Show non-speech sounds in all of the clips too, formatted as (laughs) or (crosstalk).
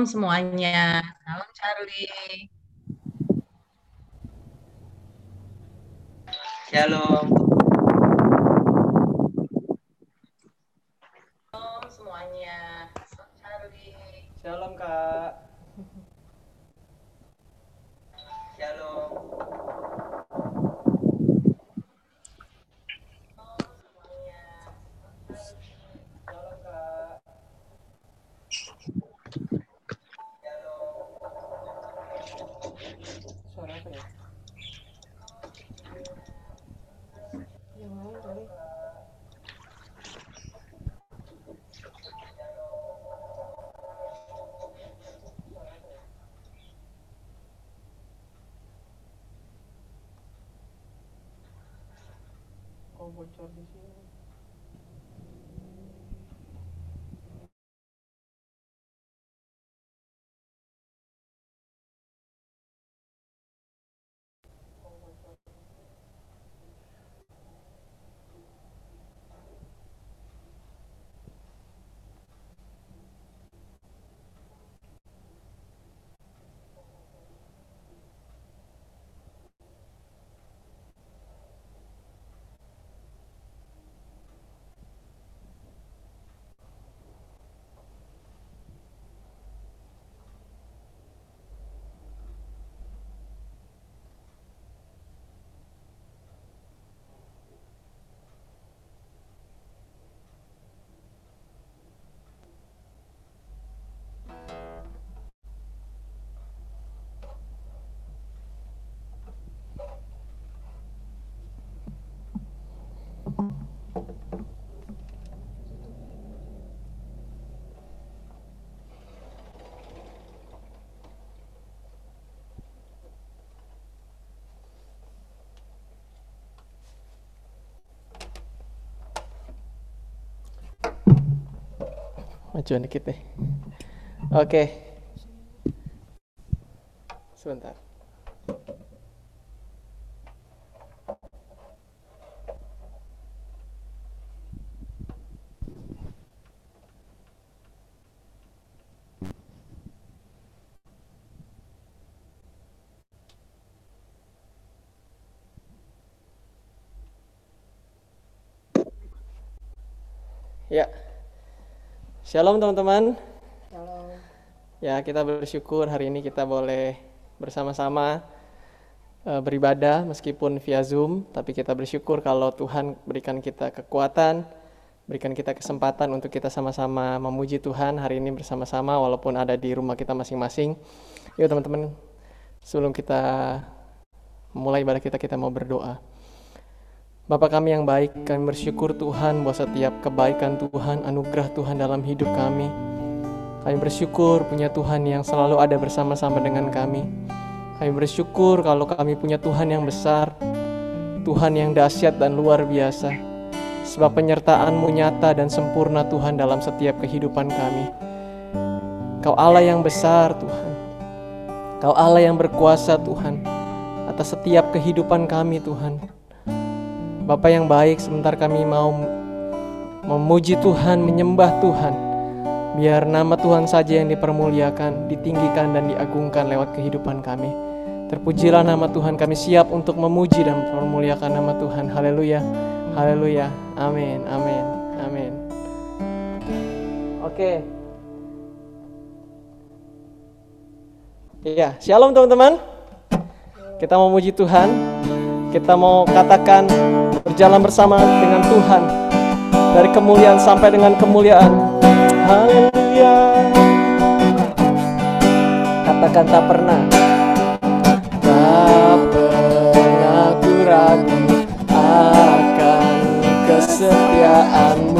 semuanya. Salam Charlie. Shalom. Shalom semuanya. Salam Charlie. Shalom Kak. Bocor di sini. Majuan dikit deh. Oke. Sebentar. Ya. Shalom teman-teman. Shalom. Ya, kita bersyukur hari ini kita boleh bersama-sama eh, beribadah meskipun via Zoom, tapi kita bersyukur kalau Tuhan berikan kita kekuatan, berikan kita kesempatan untuk kita sama-sama memuji Tuhan hari ini bersama-sama walaupun ada di rumah kita masing-masing. Yuk teman-teman, sebelum kita mulai ibadah kita, kita mau berdoa. Bapak kami yang baik, kami bersyukur Tuhan bahwa setiap kebaikan Tuhan, anugerah Tuhan dalam hidup kami. Kami bersyukur punya Tuhan yang selalu ada bersama-sama dengan kami. Kami bersyukur kalau kami punya Tuhan yang besar, Tuhan yang dahsyat dan luar biasa. Sebab penyertaan-Mu nyata dan sempurna Tuhan dalam setiap kehidupan kami. Kau Allah yang besar Tuhan. Kau Allah yang berkuasa Tuhan atas setiap kehidupan kami Tuhan. Bapak yang baik, sebentar kami mau memuji Tuhan, menyembah Tuhan. Biar nama Tuhan saja yang dipermuliakan, ditinggikan dan diagungkan lewat kehidupan kami. Terpujilah nama Tuhan, kami siap untuk memuji dan mempermuliakan nama Tuhan. Haleluya. Haleluya. Amin. Amin. Amin. Oke. Iya, shalom teman-teman. Kita memuji Tuhan. Kita mau katakan berjalan bersama dengan Tuhan dari kemuliaan sampai dengan kemuliaan. Haleluya. Katakan tak pernah. Tak pernah ku ragu akan kesetiaanmu.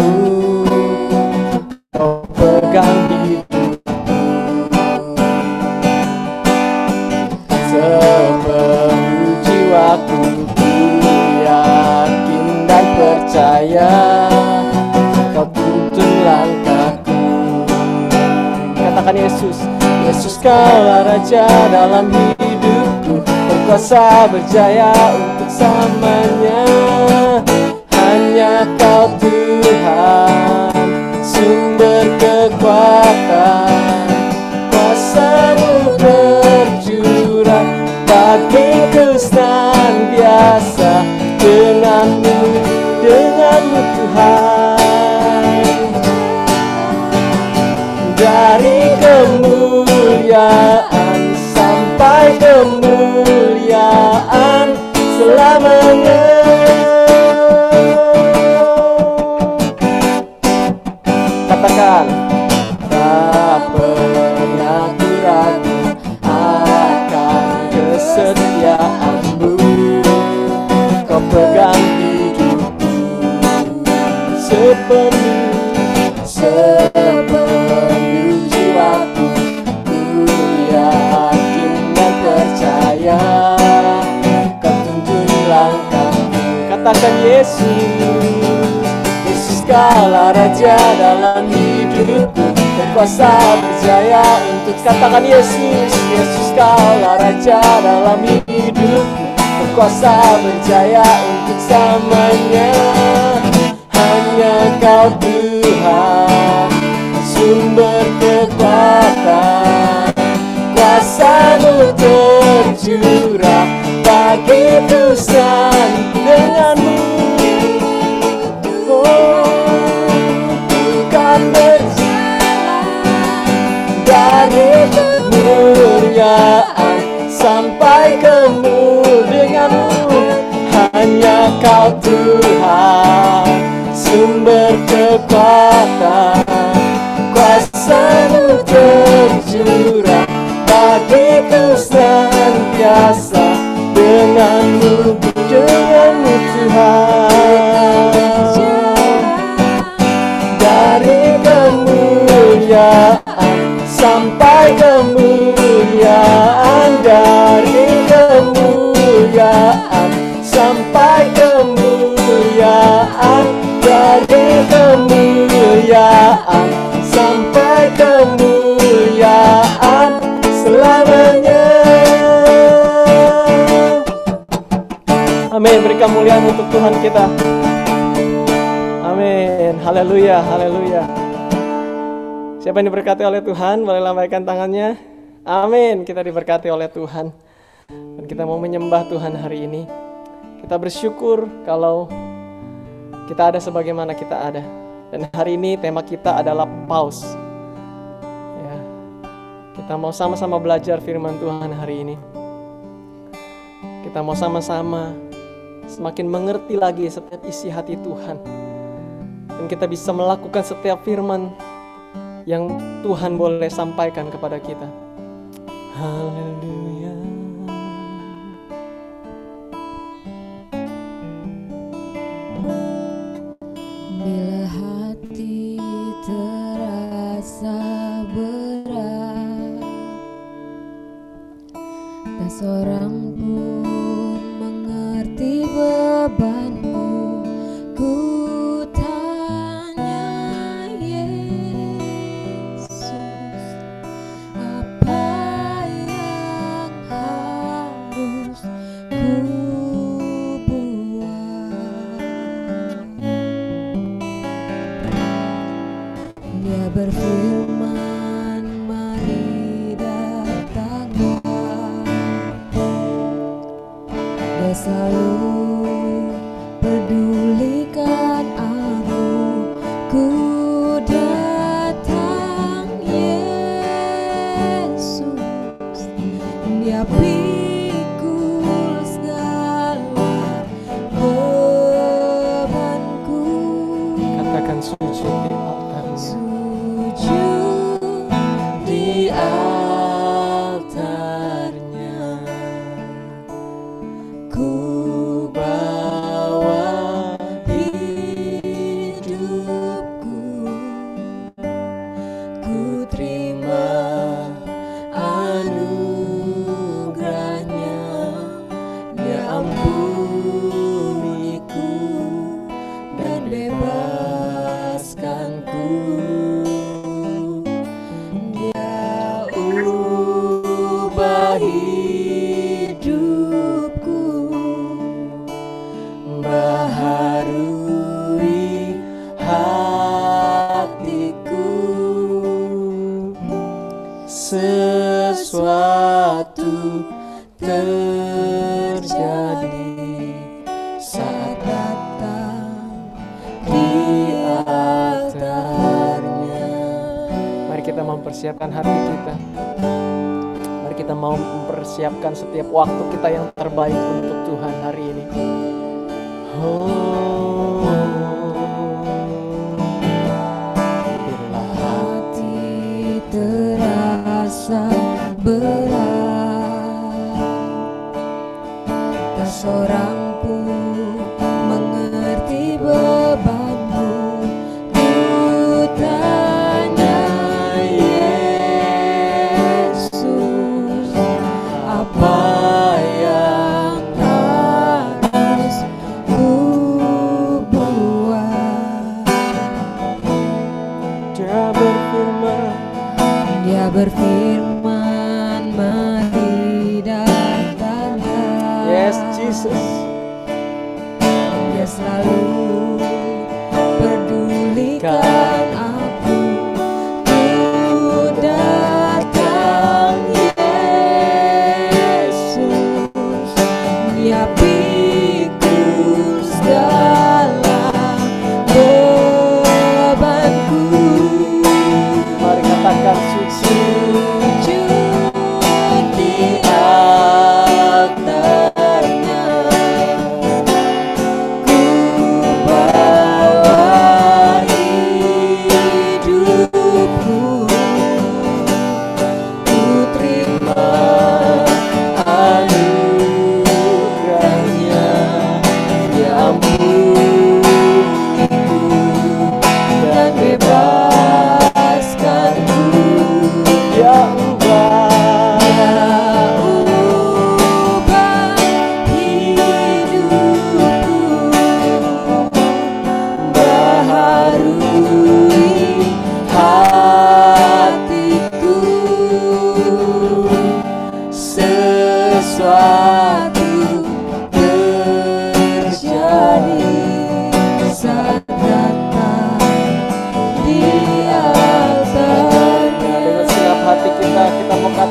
Katakan Yesus. Yesus kaulah raja dalam hidupku. Berkuasa berjaya untuk selamanya. Hanya kau Tuhan Siapa yang diberkati oleh Tuhan boleh lambaikan tangannya. Amin. Kita diberkati oleh Tuhan. Dan kita mau menyembah Tuhan hari ini. Kita bersyukur kalau kita ada sebagaimana kita ada. Dan hari ini tema kita adalah pause ya. Kita mau sama-sama belajar firman Tuhan hari ini. Kita mau sama-sama semakin mengerti lagi setiap isi hati Tuhan. Dan kita bisa melakukan setiap firman yang Tuhan boleh sampaikan kepada kita. Haleluya. Bila hati terasa berat Tak seorang sesuatu terjadi saat datang di altarnya. Mari kita mempersiapkan hati kita. Mari kita mau mempersiapkan setiap waktu kita yang terbaik untuk Tuhan hari ini. Oh,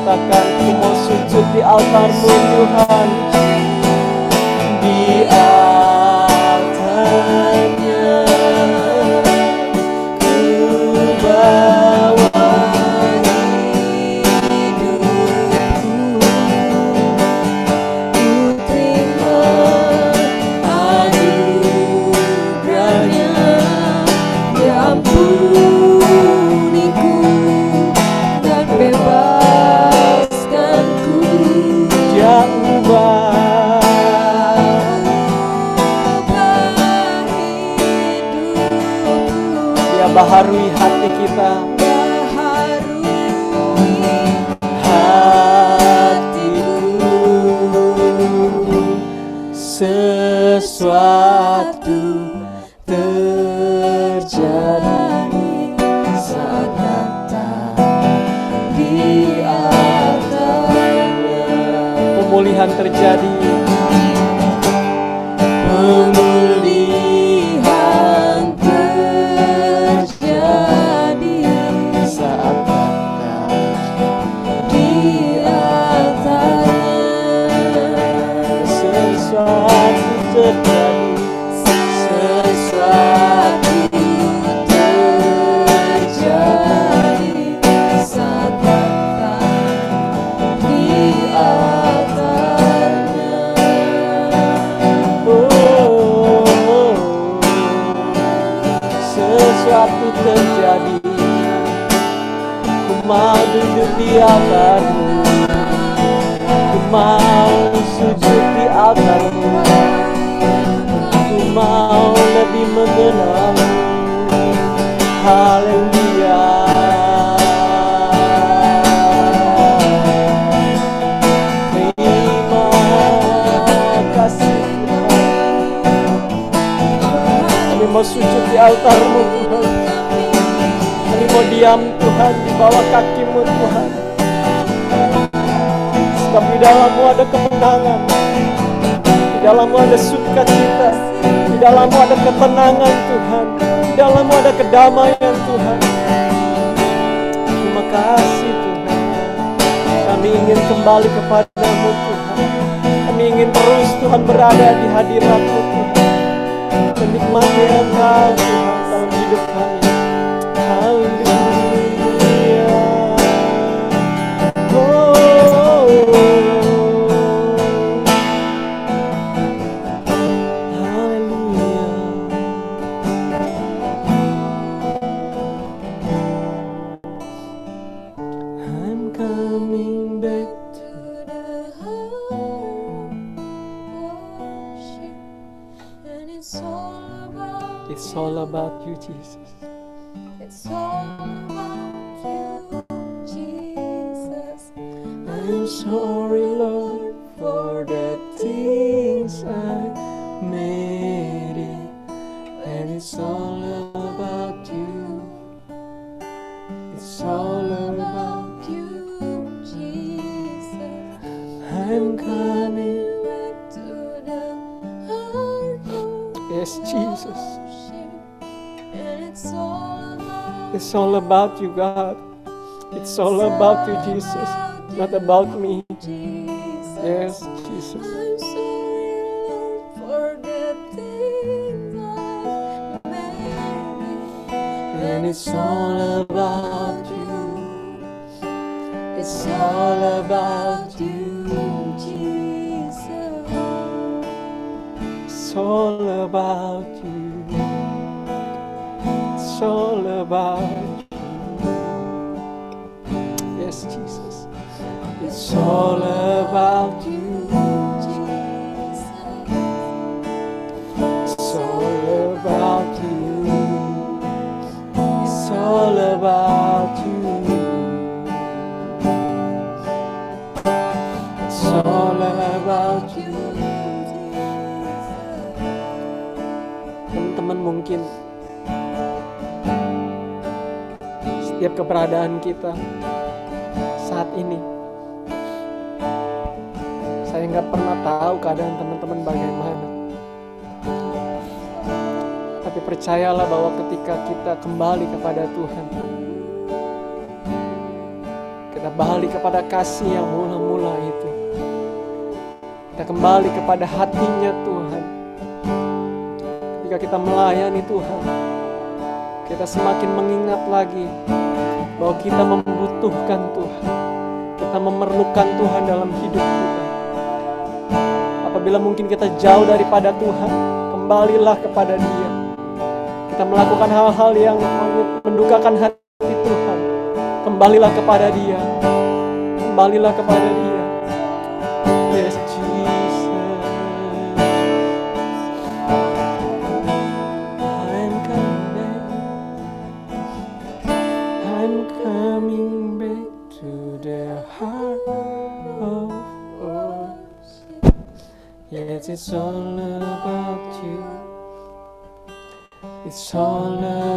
Katakan ku mau sujud di altarmu Tuhan. Kami ingin kembali kepadamu Tuhan. Kami ingin terus Tuhan berada di hadiratmu Tuhan. Menikmati Engkau Tuhan dalam hidup kami. Jesus. About you, God. It's all about you, Jesus. Not about me. Jesus. Yes, Jesus. I'm sorry, Lord, for the things I made. And it's all about you. It's all about you. Jesus. It's all about you. It's all about you. Jesus. It's all about you. Mungkin setiap keberadaan kita saat ini. Saya nggak pernah tahu keadaan teman-teman bagaimana. Tapi percayalah bahwa ketika kita kembali kepada Tuhan kita balik kepada kasih yang mula-mula itu. Kita kembali kepada hatinya Tuhan. Ketika kita melayani Tuhan kita semakin mengingat lagi bahwa kita membutuhkan Tuhan kita memerlukan Tuhan dalam hidup kita. Apabila mungkin kita jauh daripada Tuhan kembalilah kepada dia. Kita melakukan hal-hal yang mendukakan hati Tuhan. Kembalilah kepada dia. Kembalilah kepada dia it's all about you. It's all about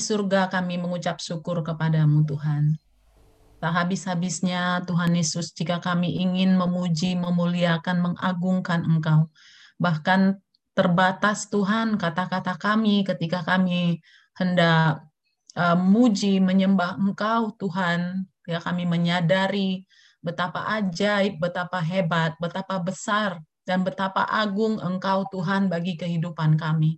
di surga, kami mengucap syukur kepadamu Tuhan. Tak habis-habisnya Tuhan Yesus jika kami ingin memuji, memuliakan, mengagungkan Engkau. Bahkan terbatas Tuhan kata-kata kami ketika kami hendak uh, muji menyembah Engkau Tuhan ya kami menyadari betapa ajaib, betapa hebat, betapa besar dan betapa agung Engkau Tuhan bagi kehidupan kami.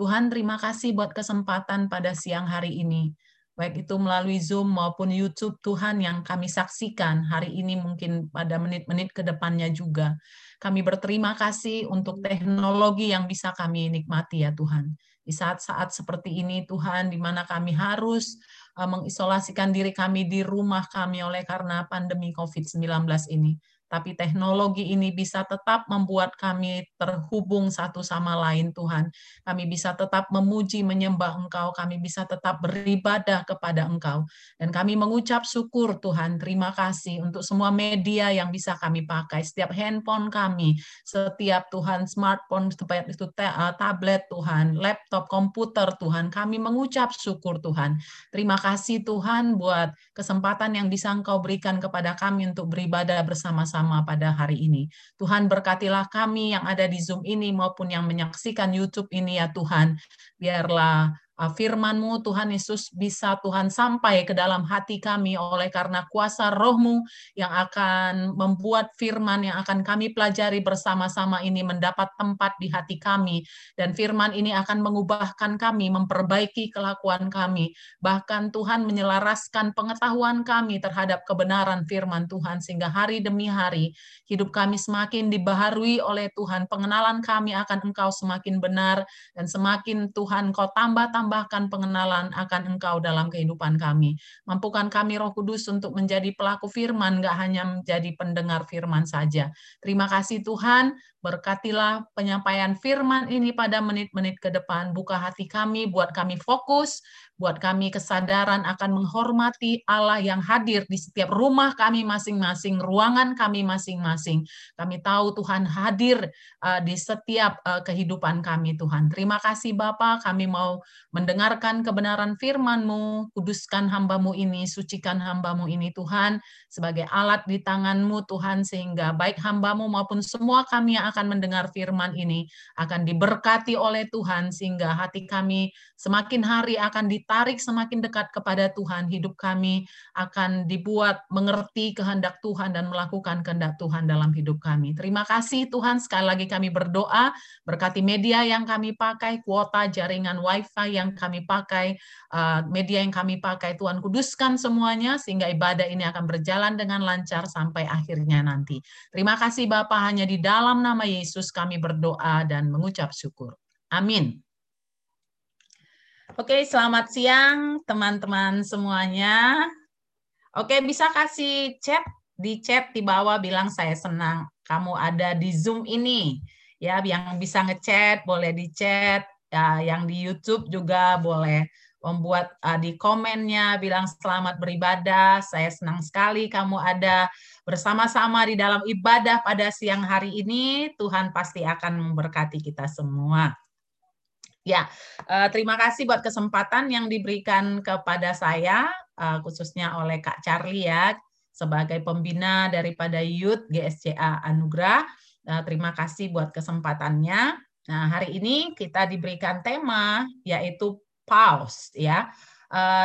Tuhan terima kasih buat kesempatan pada siang hari ini. Baik itu melalui Zoom maupun YouTube Tuhan yang kami saksikan hari ini mungkin pada menit-menit ke depannya juga. Kami berterima kasih untuk teknologi yang bisa kami nikmati ya Tuhan. Di saat-saat seperti ini Tuhan, di mana kami harus uh, mengisolasikan diri kami di rumah kami oleh karena pandemi COVID-19 ini tapi teknologi ini bisa tetap membuat kami terhubung satu sama lain Tuhan. Kami bisa tetap memuji, menyembah Engkau, kami bisa tetap beribadah kepada Engkau. Dan kami mengucap syukur Tuhan, terima kasih untuk semua media yang bisa kami pakai, setiap handphone kami, setiap Tuhan smartphone, setiap itu eh, tablet Tuhan, laptop, komputer Tuhan, kami mengucap syukur Tuhan. Terima kasih Tuhan buat kesempatan yang bisa Engkau berikan kepada kami untuk beribadah bersama-sama bersama pada hari ini. Tuhan berkatilah kami yang ada di Zoom ini maupun yang menyaksikan YouTube ini ya Tuhan. Biarlah firman-Mu Tuhan Yesus bisa Tuhan sampai ke dalam hati kami oleh karena kuasa roh-Mu yang akan membuat firman yang akan kami pelajari bersama-sama ini mendapat tempat di hati kami. Dan firman ini akan mengubahkan kami, memperbaiki kelakuan kami, bahkan Tuhan menyelaraskan pengetahuan kami terhadap kebenaran firman Tuhan sehingga hari demi hari hidup kami semakin dibaharui oleh Tuhan, pengenalan kami akan Engkau semakin benar dan semakin Tuhan Kau tambah-tambah tambahkan pengenalan akan Engkau dalam kehidupan kami. Mampukan kami Roh Kudus untuk menjadi pelaku firman, nggak hanya menjadi pendengar firman saja. Terima kasih Tuhan, Berkatilah penyampaian firman ini pada menit-menit ke depan. Buka hati kami, buat kami fokus, buat kami kesadaran akan menghormati Allah yang hadir di setiap rumah kami masing-masing, ruangan kami masing-masing. Kami tahu Tuhan hadir uh, di setiap uh, kehidupan kami, Tuhan. Terima kasih Bapa, kami mau mendengarkan kebenaran firman-Mu, kuduskan hambamu ini, sucikan hambamu ini, Tuhan, sebagai alat di tangan-Mu, Tuhan, sehingga baik hambamu maupun semua kami yang akan mendengar firman ini akan diberkati oleh Tuhan sehingga hati kami semakin hari akan ditarik semakin dekat kepada Tuhan. Hidup kami akan dibuat mengerti kehendak Tuhan dan melakukan kehendak Tuhan dalam hidup kami. Terima kasih Tuhan. Sekali lagi kami berdoa berkati media yang kami pakai, kuota jaringan WiFi yang kami pakai, uh, media yang kami pakai. Tuhan kuduskan semuanya sehingga ibadah ini akan berjalan dengan lancar sampai akhirnya nanti. Terima kasih Bapak hanya di dalam nama Yesus kami berdoa dan mengucap syukur. Amin. Oke, selamat siang teman-teman semuanya. Oke, bisa kasih chat di chat di bawah bilang saya senang kamu ada di Zoom ini. Ya, yang bisa ngechat boleh di chat, ya, yang di YouTube juga boleh membuat uh, di komennya bilang selamat beribadah. Saya senang sekali kamu ada bersama-sama di dalam ibadah pada siang hari ini. Tuhan pasti akan memberkati kita semua. Ya, uh, terima kasih buat kesempatan yang diberikan kepada saya, uh, khususnya oleh Kak Charlie ya, sebagai pembina daripada Youth GSCA Anugerah. Uh, terima kasih buat kesempatannya. Nah, hari ini kita diberikan tema yaitu pause ya,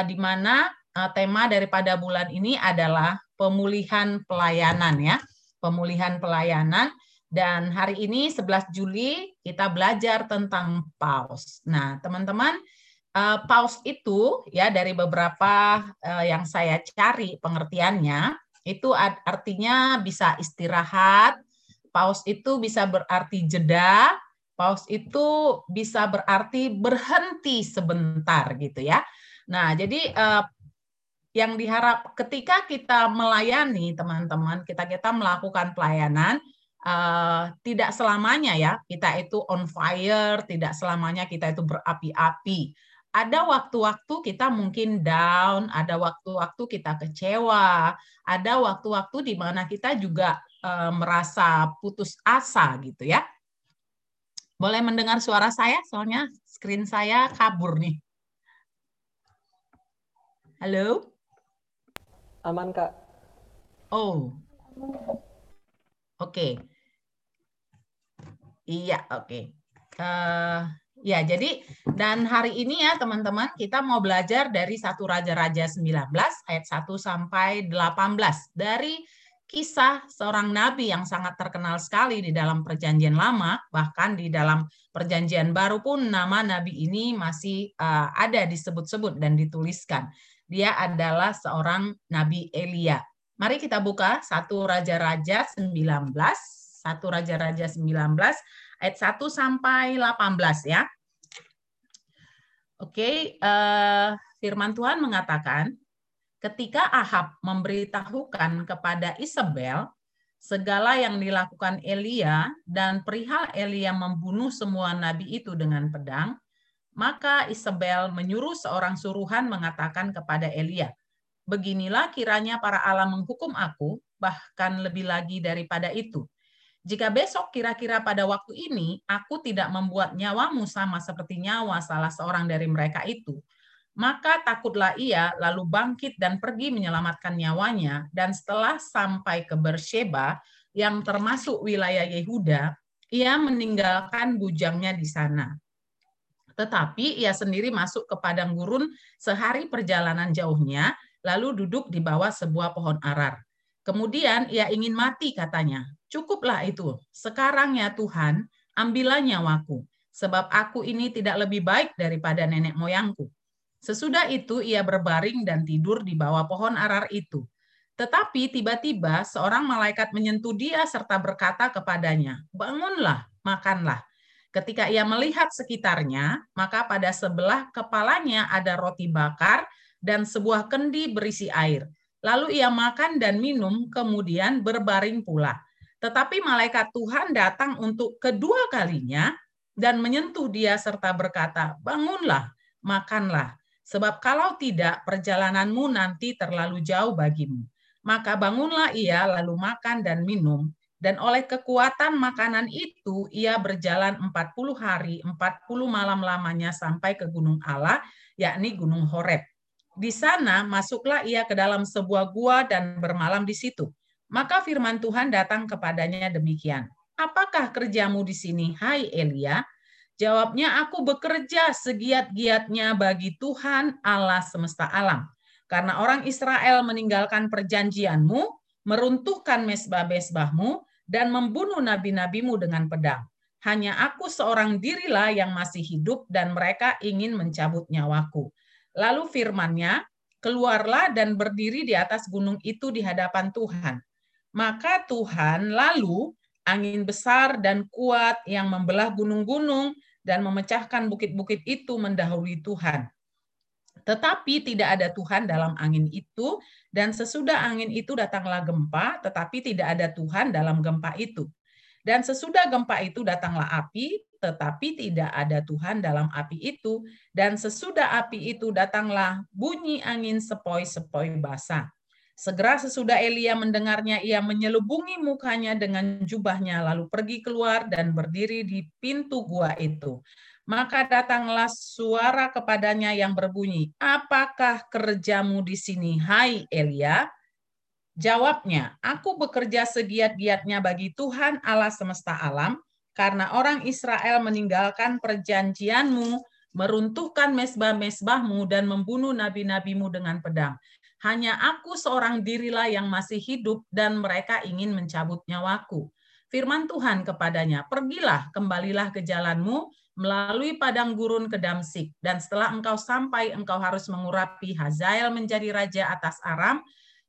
di mana tema daripada bulan ini adalah pemulihan pelayanan ya, pemulihan pelayanan. Dan hari ini 11 Juli kita belajar tentang pause. Nah, teman-teman, uh, pause itu ya dari beberapa uh, yang saya cari pengertiannya itu artinya bisa istirahat, pause itu bisa berarti jeda, Pause itu bisa berarti berhenti sebentar gitu ya. Nah, jadi eh, yang diharap ketika kita melayani teman-teman, kita kita melakukan pelayanan eh, tidak selamanya ya kita itu on fire, tidak selamanya kita itu berapi-api. Ada waktu-waktu kita mungkin down, ada waktu-waktu kita kecewa, ada waktu-waktu di mana kita juga eh, merasa putus asa gitu ya. Boleh mendengar suara saya? Soalnya screen saya kabur nih. Halo? Aman, Kak. Oh. Oke. Okay. Iya, oke. Okay. eh, ya jadi dan hari ini ya teman-teman kita mau belajar dari satu Raja-Raja 19 ayat 1 sampai 18 dari kisah seorang nabi yang sangat terkenal sekali di dalam perjanjian lama bahkan di dalam perjanjian baru pun nama nabi ini masih eh, ada disebut-sebut dan dituliskan dia adalah seorang nabi Elia mari kita buka satu Raja-Raja 19 satu Raja-Raja 19 ayat 1 sampai 18 ya. Oke, eh, firman Tuhan mengatakan, ketika Ahab memberitahukan kepada Isabel segala yang dilakukan Elia dan perihal Elia membunuh semua nabi itu dengan pedang, maka Isabel menyuruh seorang suruhan mengatakan kepada Elia, Beginilah kiranya para Allah menghukum aku, bahkan lebih lagi daripada itu. Jika besok kira-kira pada waktu ini aku tidak membuat nyawamu sama seperti nyawa salah seorang dari mereka itu, maka takutlah ia lalu bangkit dan pergi menyelamatkan nyawanya dan setelah sampai ke Bersheba yang termasuk wilayah Yehuda, ia meninggalkan bujangnya di sana. Tetapi ia sendiri masuk ke padang gurun sehari perjalanan jauhnya, lalu duduk di bawah sebuah pohon arar. Kemudian ia ingin mati katanya. Cukuplah itu. Sekarang ya Tuhan, ambillah nyawaku, sebab aku ini tidak lebih baik daripada nenek moyangku. Sesudah itu ia berbaring dan tidur di bawah pohon arar itu. Tetapi tiba-tiba seorang malaikat menyentuh dia serta berkata kepadanya, "Bangunlah, makanlah." Ketika ia melihat sekitarnya, maka pada sebelah kepalanya ada roti bakar dan sebuah kendi berisi air. Lalu ia makan dan minum, kemudian berbaring pula. Tetapi malaikat Tuhan datang untuk kedua kalinya dan menyentuh dia serta berkata, "Bangunlah, makanlah, sebab kalau tidak perjalananmu nanti terlalu jauh bagimu." Maka bangunlah ia lalu makan dan minum, dan oleh kekuatan makanan itu ia berjalan 40 hari, 40 malam lamanya sampai ke gunung Allah, yakni gunung Horeb. Di sana masuklah ia ke dalam sebuah gua dan bermalam di situ. Maka firman Tuhan datang kepadanya demikian. Apakah kerjamu di sini, hai Elia? Jawabnya, aku bekerja segiat-giatnya bagi Tuhan Allah semesta alam. Karena orang Israel meninggalkan perjanjianmu, meruntuhkan mesbah-mesbahmu, dan membunuh nabi-nabimu dengan pedang. Hanya aku seorang dirilah yang masih hidup dan mereka ingin mencabut nyawaku. Lalu firmannya, keluarlah dan berdiri di atas gunung itu di hadapan Tuhan. Maka Tuhan lalu angin besar dan kuat yang membelah gunung-gunung dan memecahkan bukit-bukit itu mendahului Tuhan. Tetapi tidak ada Tuhan dalam angin itu, dan sesudah angin itu datanglah gempa, tetapi tidak ada Tuhan dalam gempa itu. Dan sesudah gempa itu datanglah api, tetapi tidak ada Tuhan dalam api itu. Dan sesudah api itu datanglah bunyi angin sepoi-sepoi basah. Segera sesudah Elia mendengarnya, ia menyelubungi mukanya dengan jubahnya, lalu pergi keluar dan berdiri di pintu gua itu. Maka datanglah suara kepadanya yang berbunyi, Apakah kerjamu di sini, hai Elia? Jawabnya, Aku bekerja segiat-giatnya bagi Tuhan Allah semesta alam, karena orang Israel meninggalkan perjanjianmu, meruntuhkan mesbah-mesbahmu, dan membunuh nabi-nabimu dengan pedang. Hanya aku seorang dirilah yang masih hidup, dan mereka ingin mencabut nyawaku. Firman Tuhan kepadanya, Pergilah, kembalilah ke jalanmu, melalui padang gurun ke Damsik, dan setelah engkau sampai, engkau harus mengurapi Hazael menjadi raja atas Aram,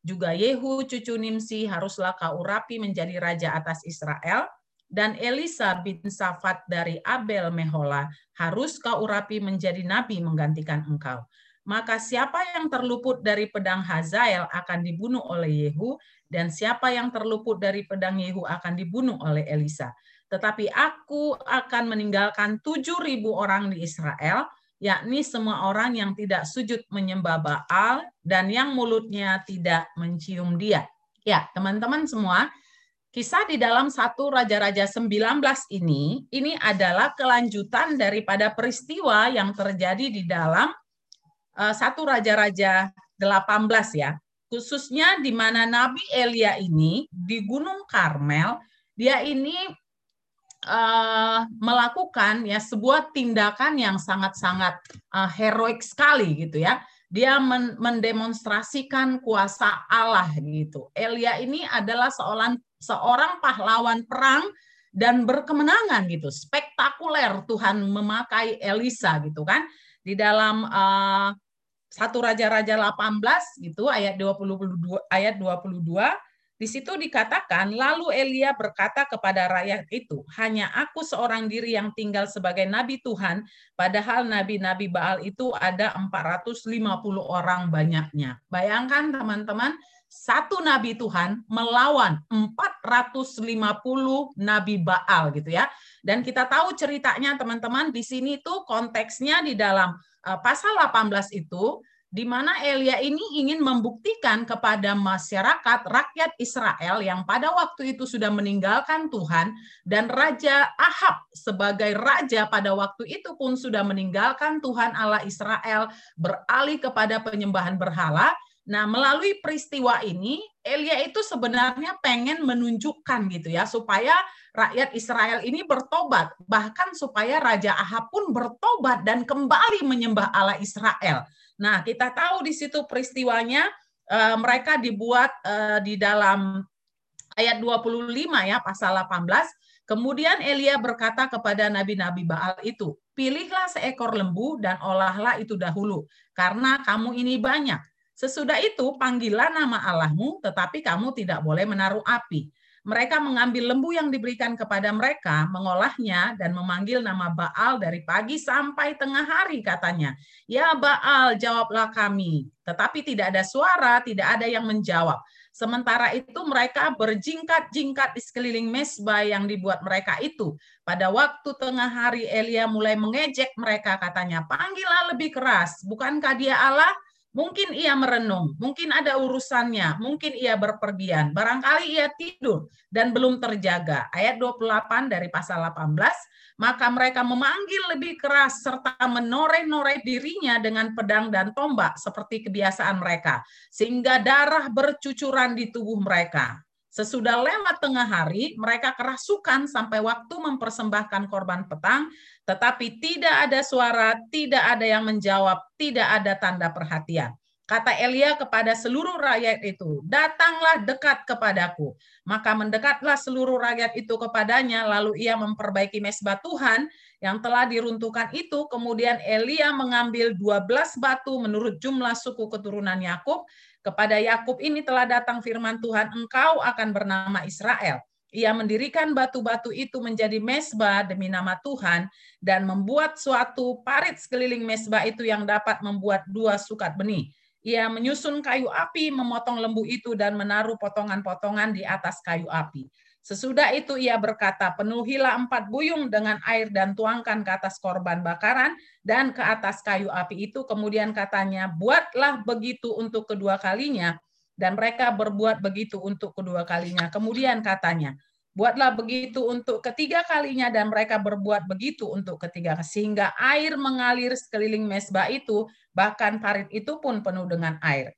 juga Yehu cucu Nimsi haruslah kau urapi menjadi raja atas Israel, dan Elisa bin Safat dari Abel Mehola harus kau urapi menjadi nabi menggantikan engkau. Maka siapa yang terluput dari pedang Hazael akan dibunuh oleh Yehu, dan siapa yang terluput dari pedang Yehu akan dibunuh oleh Elisa tetapi aku akan meninggalkan tujuh ribu orang di Israel, yakni semua orang yang tidak sujud menyembah Baal dan yang mulutnya tidak mencium dia. Ya, teman-teman semua, kisah di dalam satu Raja-Raja 19 ini, ini adalah kelanjutan daripada peristiwa yang terjadi di dalam uh, satu Raja-Raja 18 ya. Khususnya di mana Nabi Elia ini di Gunung Karmel, dia ini eh, melakukan ya sebuah tindakan yang sangat-sangat eh, heroik sekali gitu ya. Dia men- mendemonstrasikan kuasa Allah gitu. Elia ini adalah seorang seorang pahlawan perang dan berkemenangan gitu. Spektakuler Tuhan memakai Elisa gitu kan. Di dalam eh, satu Raja-Raja 18 gitu ayat 22 ayat 22 di situ dikatakan, lalu Elia berkata kepada rakyat itu, hanya aku seorang diri yang tinggal sebagai nabi Tuhan, padahal nabi-nabi Baal itu ada 450 orang banyaknya. Bayangkan teman-teman, satu nabi Tuhan melawan 450 nabi Baal gitu ya. Dan kita tahu ceritanya teman-teman di sini tuh konteksnya di dalam uh, pasal 18 itu di mana Elia ini ingin membuktikan kepada masyarakat rakyat Israel yang pada waktu itu sudah meninggalkan Tuhan dan Raja Ahab sebagai raja pada waktu itu pun sudah meninggalkan Tuhan Allah Israel beralih kepada penyembahan berhala. Nah, melalui peristiwa ini Elia itu sebenarnya pengen menunjukkan gitu ya supaya rakyat Israel ini bertobat, bahkan supaya Raja Ahab pun bertobat dan kembali menyembah Allah Israel. Nah, kita tahu di situ peristiwanya eh, mereka dibuat eh, di dalam ayat 25 ya pasal 18. Kemudian Elia berkata kepada nabi-nabi Baal itu, "Pilihlah seekor lembu dan olahlah itu dahulu, karena kamu ini banyak. Sesudah itu panggillah nama Allahmu, tetapi kamu tidak boleh menaruh api." Mereka mengambil lembu yang diberikan kepada mereka, mengolahnya dan memanggil nama Baal dari pagi sampai tengah hari katanya. Ya Baal, jawablah kami. Tetapi tidak ada suara, tidak ada yang menjawab. Sementara itu mereka berjingkat-jingkat di sekeliling mesbah yang dibuat mereka itu. Pada waktu tengah hari Elia mulai mengejek mereka katanya, panggillah lebih keras, bukankah dia Allah? Mungkin ia merenung, mungkin ada urusannya, mungkin ia berpergian, barangkali ia tidur dan belum terjaga. Ayat 28 dari pasal 18, maka mereka memanggil lebih keras serta menoreh-noreh dirinya dengan pedang dan tombak seperti kebiasaan mereka, sehingga darah bercucuran di tubuh mereka. Sesudah lewat tengah hari, mereka kerasukan sampai waktu mempersembahkan korban petang, tetapi tidak ada suara, tidak ada yang menjawab, tidak ada tanda perhatian. Kata Elia kepada seluruh rakyat itu, datanglah dekat kepadaku. Maka mendekatlah seluruh rakyat itu kepadanya, lalu ia memperbaiki mesbah Tuhan yang telah diruntuhkan itu. Kemudian Elia mengambil 12 batu menurut jumlah suku keturunan Yakub. Kepada Yakub ini telah datang firman Tuhan, engkau akan bernama Israel. Ia mendirikan batu-batu itu menjadi mesbah demi nama Tuhan dan membuat suatu parit sekeliling mesbah itu yang dapat membuat dua sukat benih. Ia menyusun kayu api, memotong lembu itu dan menaruh potongan-potongan di atas kayu api. Sesudah itu ia berkata, penuhilah empat buyung dengan air dan tuangkan ke atas korban bakaran dan ke atas kayu api itu. Kemudian katanya, buatlah begitu untuk kedua kalinya. Dan mereka berbuat begitu untuk kedua kalinya. Kemudian katanya, buatlah begitu untuk ketiga kalinya dan mereka berbuat begitu untuk ketiga sehingga air mengalir sekeliling mesbah itu bahkan parit itu pun penuh dengan air.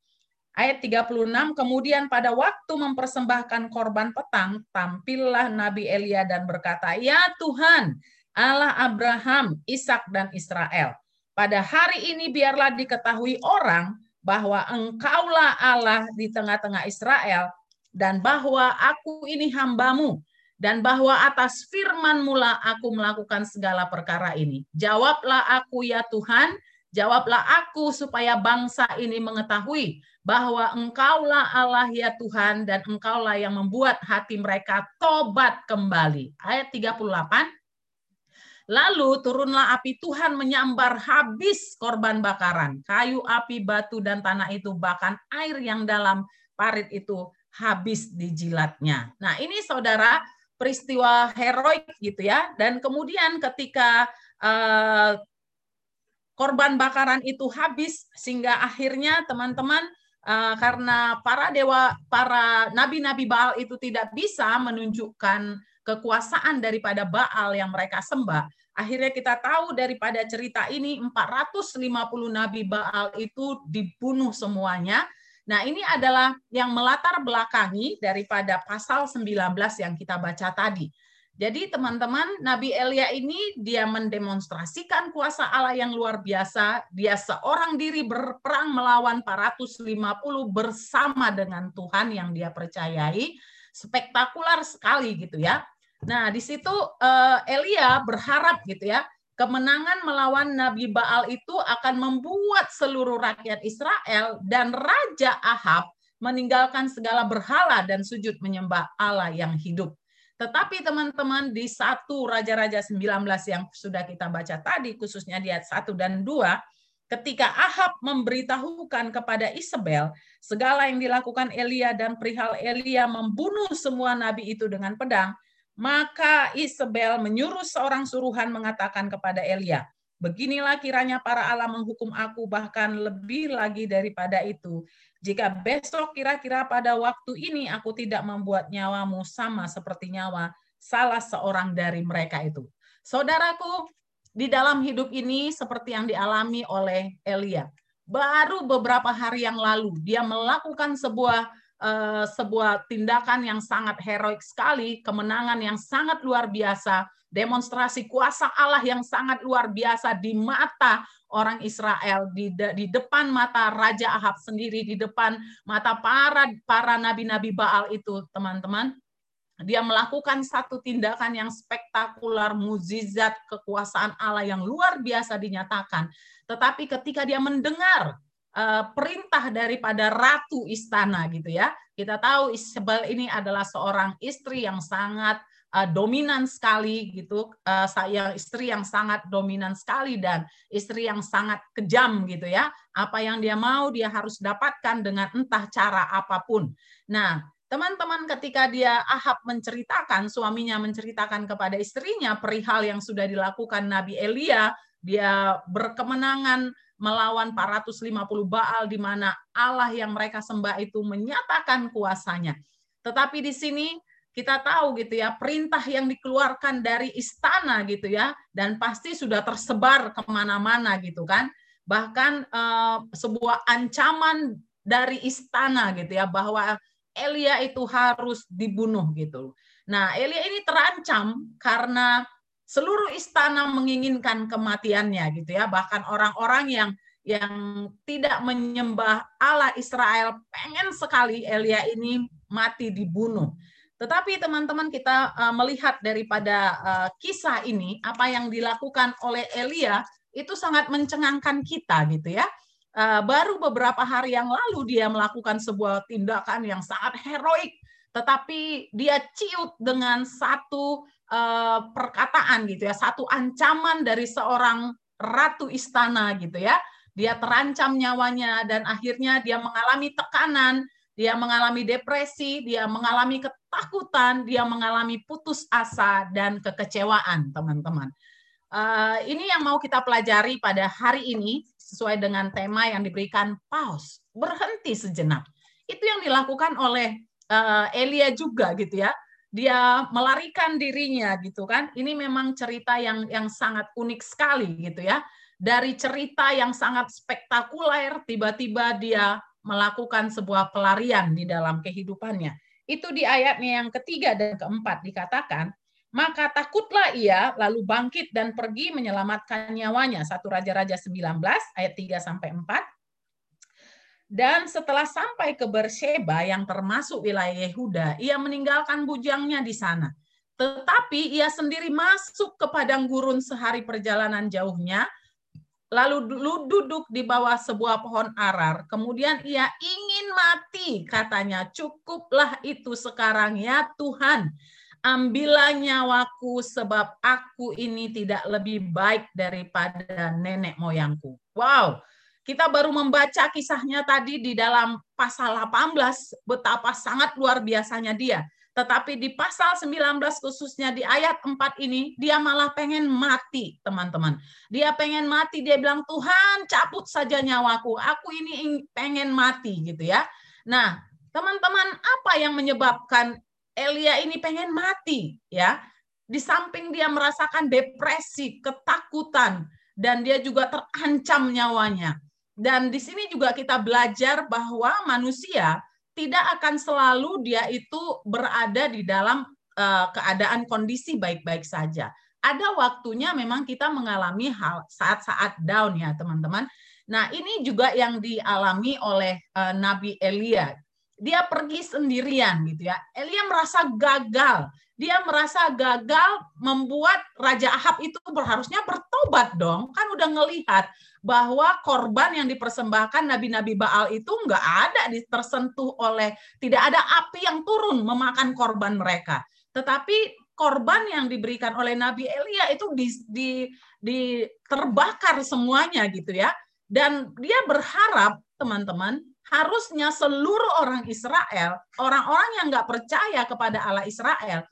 Ayat 36, kemudian pada waktu mempersembahkan korban petang, tampillah Nabi Elia dan berkata, Ya Tuhan, Allah Abraham, Ishak dan Israel. Pada hari ini biarlah diketahui orang bahwa engkaulah Allah di tengah-tengah Israel, dan bahwa aku ini hambamu, dan bahwa atas firman mula aku melakukan segala perkara ini. Jawablah aku ya Tuhan, jawablah aku supaya bangsa ini mengetahui bahwa engkaulah Allah ya Tuhan dan engkaulah yang membuat hati mereka tobat kembali. Ayat 38. Lalu turunlah api Tuhan menyambar habis korban bakaran. Kayu, api, batu, dan tanah itu bahkan air yang dalam parit itu habis dijilatnya. Nah ini saudara peristiwa heroik gitu ya. Dan kemudian ketika uh, korban bakaran itu habis sehingga akhirnya teman-teman uh, karena para dewa para nabi-nabi Baal itu tidak bisa menunjukkan kekuasaan daripada Baal yang mereka sembah. Akhirnya kita tahu daripada cerita ini 450 nabi Baal itu dibunuh semuanya. Nah, ini adalah yang melatar belakangi daripada pasal 19 yang kita baca tadi. Jadi teman-teman, Nabi Elia ini dia mendemonstrasikan kuasa Allah yang luar biasa. Dia seorang diri berperang melawan 450 bersama dengan Tuhan yang dia percayai. Spektakuler sekali gitu ya. Nah, di situ eh, Elia berharap gitu ya, kemenangan melawan Nabi Baal itu akan membuat seluruh rakyat Israel dan Raja Ahab meninggalkan segala berhala dan sujud menyembah Allah yang hidup. Tetapi teman-teman di satu Raja-Raja 19 yang sudah kita baca tadi, khususnya di ayat 1 dan 2, ketika Ahab memberitahukan kepada Isabel segala yang dilakukan Elia dan perihal Elia membunuh semua nabi itu dengan pedang, maka Isabel menyuruh seorang suruhan mengatakan kepada Elia, Beginilah kiranya para Allah menghukum aku bahkan lebih lagi daripada itu. Jika besok kira-kira pada waktu ini aku tidak membuat nyawamu sama seperti nyawa salah seorang dari mereka itu. Saudaraku, di dalam hidup ini seperti yang dialami oleh Elia. Baru beberapa hari yang lalu dia melakukan sebuah eh, sebuah tindakan yang sangat heroik sekali, kemenangan yang sangat luar biasa, demonstrasi kuasa Allah yang sangat luar biasa di mata orang Israel di de, di depan mata Raja Ahab sendiri di depan mata para para nabi-nabi Baal itu teman-teman. Dia melakukan satu tindakan yang spektakuler mukjizat kekuasaan Allah yang luar biasa dinyatakan. Tetapi ketika dia mendengar uh, perintah daripada ratu istana gitu ya. Kita tahu Isabel ini adalah seorang istri yang sangat uh, dominan sekali gitu uh, saya istri yang sangat dominan sekali dan istri yang sangat kejam gitu ya apa yang dia mau dia harus dapatkan dengan entah cara apa pun nah teman-teman ketika dia Ahab menceritakan suaminya menceritakan kepada istrinya perihal yang sudah dilakukan Nabi Elia dia berkemenangan melawan 450 Baal di mana Allah yang mereka sembah itu menyatakan kuasanya. Tetapi di sini kita tahu gitu ya perintah yang dikeluarkan dari istana gitu ya dan pasti sudah tersebar ke mana-mana gitu kan. Bahkan eh, sebuah ancaman dari istana gitu ya bahwa Elia itu harus dibunuh gitu. Nah Elia ini terancam karena seluruh istana menginginkan kematiannya gitu ya. Bahkan orang-orang yang yang tidak menyembah Allah Israel pengen sekali Elia ini mati dibunuh tetapi teman-teman kita uh, melihat daripada uh, kisah ini apa yang dilakukan oleh Elia itu sangat mencengangkan kita gitu ya uh, baru beberapa hari yang lalu dia melakukan sebuah tindakan yang sangat heroik tetapi dia ciut dengan satu uh, perkataan gitu ya, satu ancaman dari seorang ratu istana gitu ya. Dia terancam nyawanya dan akhirnya dia mengalami tekanan, dia mengalami depresi, dia mengalami ketakutan, dia mengalami putus asa dan kekecewaan, teman-teman. Uh, ini yang mau kita pelajari pada hari ini sesuai dengan tema yang diberikan paus berhenti sejenak. Itu yang dilakukan oleh uh, Elia juga gitu ya dia melarikan dirinya gitu kan. Ini memang cerita yang yang sangat unik sekali gitu ya. Dari cerita yang sangat spektakuler tiba-tiba dia melakukan sebuah pelarian di dalam kehidupannya. Itu di ayatnya yang ketiga dan keempat dikatakan, maka takutlah ia lalu bangkit dan pergi menyelamatkan nyawanya. Satu Raja-Raja 19 ayat 3 sampai 4. Dan setelah sampai ke Bersheba yang termasuk wilayah Yehuda, ia meninggalkan bujangnya di sana. Tetapi ia sendiri masuk ke padang gurun sehari perjalanan jauhnya, lalu duduk di bawah sebuah pohon arar. Kemudian ia ingin mati, katanya, cukuplah itu sekarang ya Tuhan. Ambillah nyawaku sebab aku ini tidak lebih baik daripada nenek moyangku. Wow, kita baru membaca kisahnya tadi di dalam pasal 18 betapa sangat luar biasanya dia. Tetapi di pasal 19 khususnya di ayat 4 ini dia malah pengen mati, teman-teman. Dia pengen mati, dia bilang, "Tuhan, cabut saja nyawaku. Aku ini pengen mati." gitu ya. Nah, teman-teman, apa yang menyebabkan Elia ini pengen mati ya? Di samping dia merasakan depresi, ketakutan, dan dia juga terancam nyawanya. Dan di sini juga kita belajar bahwa manusia tidak akan selalu dia itu berada di dalam eh, keadaan kondisi baik-baik saja. Ada waktunya memang kita mengalami hal saat-saat down ya teman-teman. Nah ini juga yang dialami oleh eh, Nabi Elia. Dia pergi sendirian gitu ya. Elia merasa gagal. Dia merasa gagal membuat Raja Ahab itu harusnya bertobat dong. Kan udah ngelihat bahwa korban yang dipersembahkan nabi-nabi Baal itu nggak ada tersentuh oleh tidak ada api yang turun memakan korban mereka. Tetapi korban yang diberikan oleh Nabi Elia itu di, di, di terbakar semuanya gitu ya. Dan dia berharap teman-teman harusnya seluruh orang Israel, orang-orang yang nggak percaya kepada Allah Israel,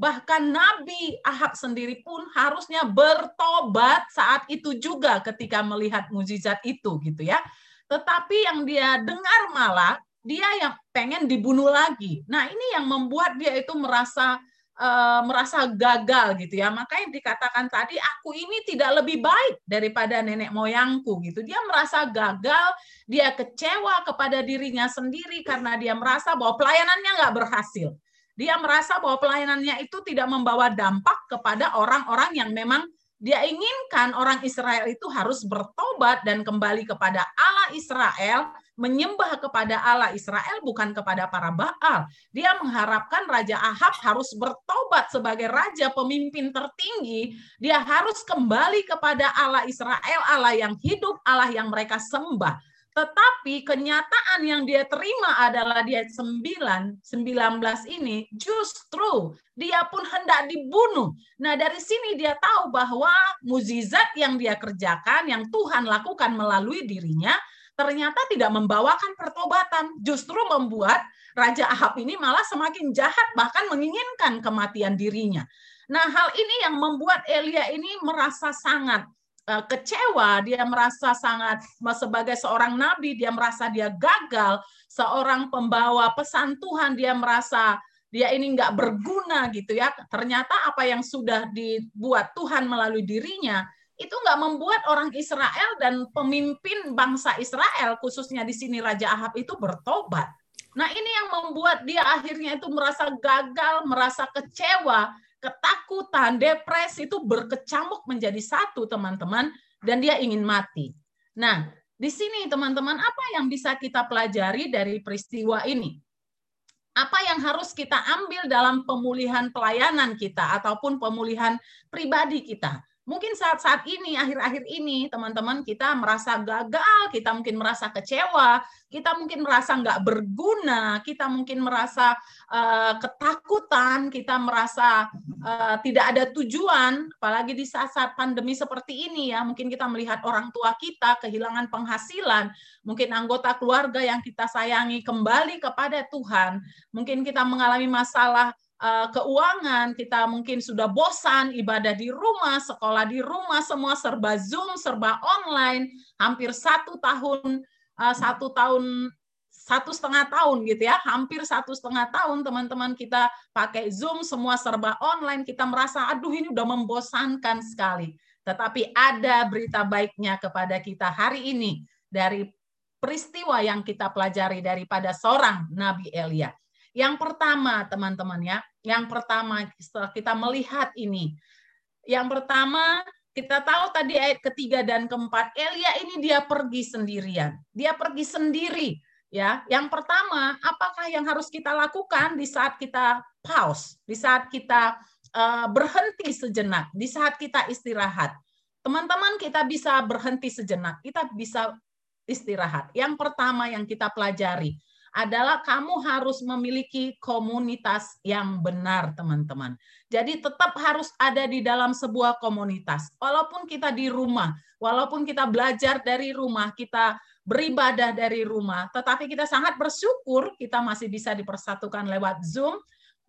bahkan Nabi Ahab sendiri pun harusnya bertobat saat itu juga ketika melihat mukjizat itu gitu ya. Tetapi yang dia dengar malah dia yang pengen dibunuh lagi. Nah, ini yang membuat dia itu merasa eh, merasa gagal gitu ya. Makanya dikatakan tadi aku ini tidak lebih baik daripada nenek moyangku gitu. Dia merasa gagal, dia kecewa kepada dirinya sendiri karena dia merasa bahwa pelayanannya nggak berhasil. Dia merasa bahwa pelayanannya itu tidak membawa dampak kepada orang-orang yang memang dia inginkan orang Israel itu harus bertobat dan kembali kepada Allah Israel, menyembah kepada Allah Israel bukan kepada para Baal. Dia mengharapkan Raja Ahab harus bertobat sebagai raja pemimpin tertinggi. Dia harus kembali kepada Allah Israel, Allah yang hidup, Allah yang mereka sembah. Tetapi kenyataan yang dia terima adalah di ayat 9, 19 ini justru dia pun hendak dibunuh. Nah, dari sini dia tahu bahwa mukjizat yang dia kerjakan, yang Tuhan lakukan melalui dirinya, ternyata tidak membawakan pertobatan, justru membuat Raja Ahab ini malah semakin jahat, bahkan menginginkan kematian dirinya. Nah, hal ini yang membuat Elia ini merasa sangat kecewa, dia merasa sangat sebagai seorang nabi, dia merasa dia gagal, seorang pembawa pesan Tuhan, dia merasa dia ini nggak berguna gitu ya. Ternyata apa yang sudah dibuat Tuhan melalui dirinya itu nggak membuat orang Israel dan pemimpin bangsa Israel, khususnya di sini Raja Ahab itu bertobat. Nah ini yang membuat dia akhirnya itu merasa gagal, merasa kecewa, ketakutan, depresi itu berkecamuk menjadi satu teman-teman, dan dia ingin mati. Nah di sini teman-teman apa yang bisa kita pelajari dari peristiwa ini? Apa yang harus kita ambil dalam pemulihan pelayanan kita ataupun pemulihan pribadi kita? Mungkin saat-saat ini, akhir-akhir ini, teman-teman kita merasa gagal, kita mungkin merasa kecewa, kita mungkin merasa nggak berguna, kita mungkin merasa uh, ketakutan, kita merasa uh, tidak ada tujuan, apalagi di saat-saat pandemi seperti ini ya, mungkin kita melihat orang tua kita kehilangan penghasilan, mungkin anggota keluarga yang kita sayangi kembali kepada Tuhan, mungkin kita mengalami masalah keuangan, kita mungkin sudah bosan ibadah di rumah, sekolah di rumah, semua serba Zoom, serba online, hampir satu tahun, uh, satu tahun, satu setengah tahun gitu ya, hampir satu setengah tahun teman-teman kita pakai Zoom, semua serba online, kita merasa aduh ini udah membosankan sekali. Tetapi ada berita baiknya kepada kita hari ini dari peristiwa yang kita pelajari daripada seorang Nabi Elia. Yang pertama, teman-teman ya, yang pertama setelah kita melihat ini, yang pertama kita tahu tadi ayat ketiga dan keempat, Elia ini dia pergi sendirian, dia pergi sendiri. Ya, yang pertama, apakah yang harus kita lakukan di saat kita pause, di saat kita uh, berhenti sejenak, di saat kita istirahat? Teman-teman, kita bisa berhenti sejenak, kita bisa istirahat. Yang pertama yang kita pelajari, adalah kamu harus memiliki komunitas yang benar, teman-teman. Jadi tetap harus ada di dalam sebuah komunitas. Walaupun kita di rumah, walaupun kita belajar dari rumah, kita beribadah dari rumah, tetapi kita sangat bersyukur kita masih bisa dipersatukan lewat Zoom.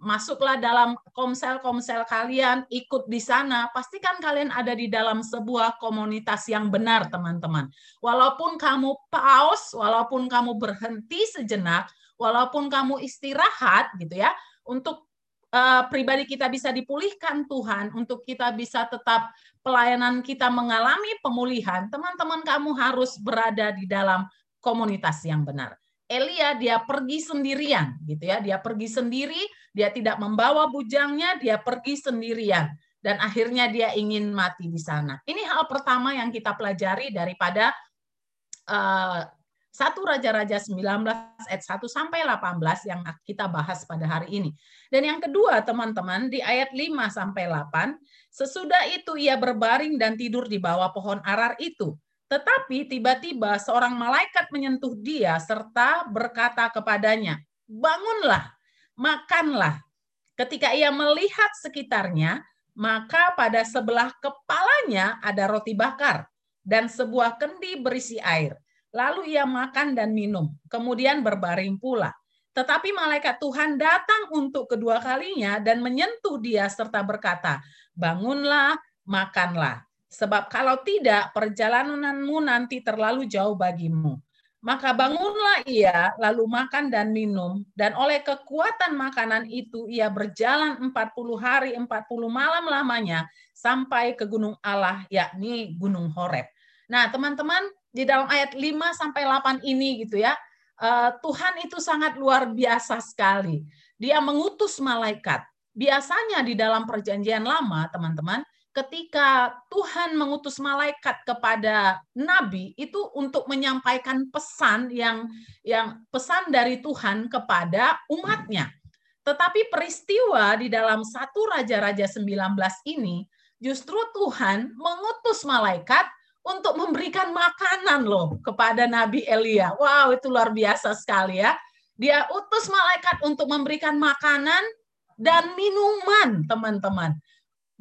Masuklah dalam komsel-komsel kalian, ikut di sana. Pastikan kalian ada di dalam sebuah komunitas yang benar, teman-teman. Walaupun kamu pause, walaupun kamu berhenti sejenak, walaupun kamu istirahat, gitu ya, untuk uh, pribadi kita bisa dipulihkan Tuhan, untuk kita bisa tetap pelayanan kita mengalami pemulihan, teman-teman kamu harus berada di dalam komunitas yang benar. Elia dia pergi sendirian gitu ya. Dia pergi sendiri, dia tidak membawa bujangnya, dia pergi sendirian dan akhirnya dia ingin mati di sana. Ini hal pertama yang kita pelajari daripada uh, Raja-Raja 19 ayat 1 sampai 18 yang kita bahas pada hari ini. Dan yang kedua teman-teman di ayat 5 sampai 8, sesudah itu ia berbaring dan tidur di bawah pohon arar itu. Tetapi tiba-tiba seorang malaikat menyentuh dia serta berkata kepadanya, "Bangunlah, makanlah." Ketika ia melihat sekitarnya, maka pada sebelah kepalanya ada roti bakar dan sebuah kendi berisi air. Lalu ia makan dan minum, kemudian berbaring pula. Tetapi malaikat Tuhan datang untuk kedua kalinya dan menyentuh dia serta berkata, "Bangunlah, makanlah, sebab kalau tidak perjalananmu nanti terlalu jauh bagimu." Maka bangunlah ia, lalu makan dan minum, dan oleh kekuatan makanan itu ia berjalan 40 hari 40 malam lamanya sampai ke gunung Allah, yakni Gunung Horeb. Nah, teman-teman, di dalam ayat 5 sampai 8 ini gitu ya. eh, Tuhan itu sangat luar biasa sekali. Dia mengutus malaikat. Biasanya di dalam perjanjian lama, teman-teman, ketika Tuhan mengutus malaikat kepada nabi itu untuk menyampaikan pesan yang yang pesan dari Tuhan kepada umatnya. Tetapi peristiwa di dalam satu Raja-Raja 19 ini justru Tuhan mengutus malaikat untuk memberikan makanan loh kepada Nabi Elia. Wow, itu luar biasa sekali ya. Dia utus malaikat untuk memberikan makanan dan minuman, teman-teman.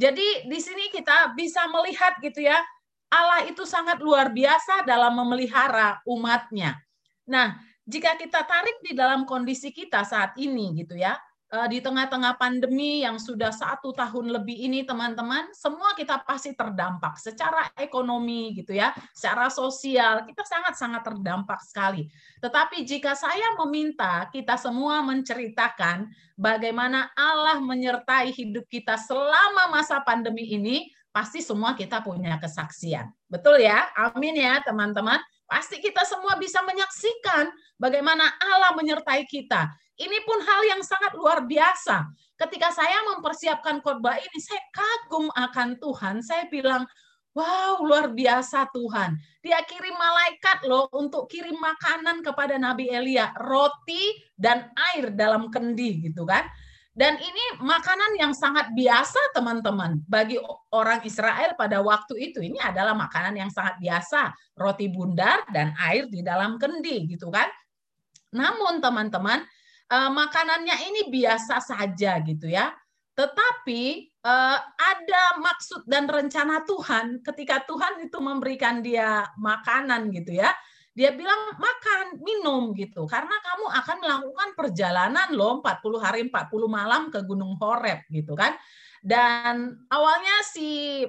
Jadi di sini kita bisa melihat gitu ya, Allah itu sangat luar biasa dalam memelihara umatnya. Nah, jika kita tarik di dalam kondisi kita saat ini gitu ya, di tengah-tengah pandemi yang sudah satu tahun lebih ini teman-teman, semua kita pasti terdampak secara ekonomi gitu ya, secara sosial kita sangat-sangat terdampak sekali. Tetapi jika saya meminta kita semua menceritakan bagaimana Allah menyertai hidup kita selama masa pandemi ini, pasti semua kita punya kesaksian. Betul ya? Amin ya teman-teman. Pasti kita semua bisa menyaksikan bagaimana Allah menyertai kita. Ini pun hal yang sangat luar biasa. Ketika saya mempersiapkan khotbah ini, saya kagum akan Tuhan. Saya bilang, wow luar biasa Tuhan. Dia kirim malaikat loh untuk kirim makanan kepada Nabi Elia. Roti dan air dalam kendi gitu kan. Dan ini makanan yang sangat biasa teman-teman bagi orang Israel pada waktu itu. Ini adalah makanan yang sangat biasa, roti bundar dan air di dalam kendi gitu kan. Namun teman-teman, eh, makanannya ini biasa saja gitu ya. Tetapi eh, ada maksud dan rencana Tuhan ketika Tuhan itu memberikan dia makanan gitu ya dia bilang makan, minum gitu. Karena kamu akan melakukan perjalanan loh 40 hari 40 malam ke Gunung Horeb gitu kan. Dan awalnya si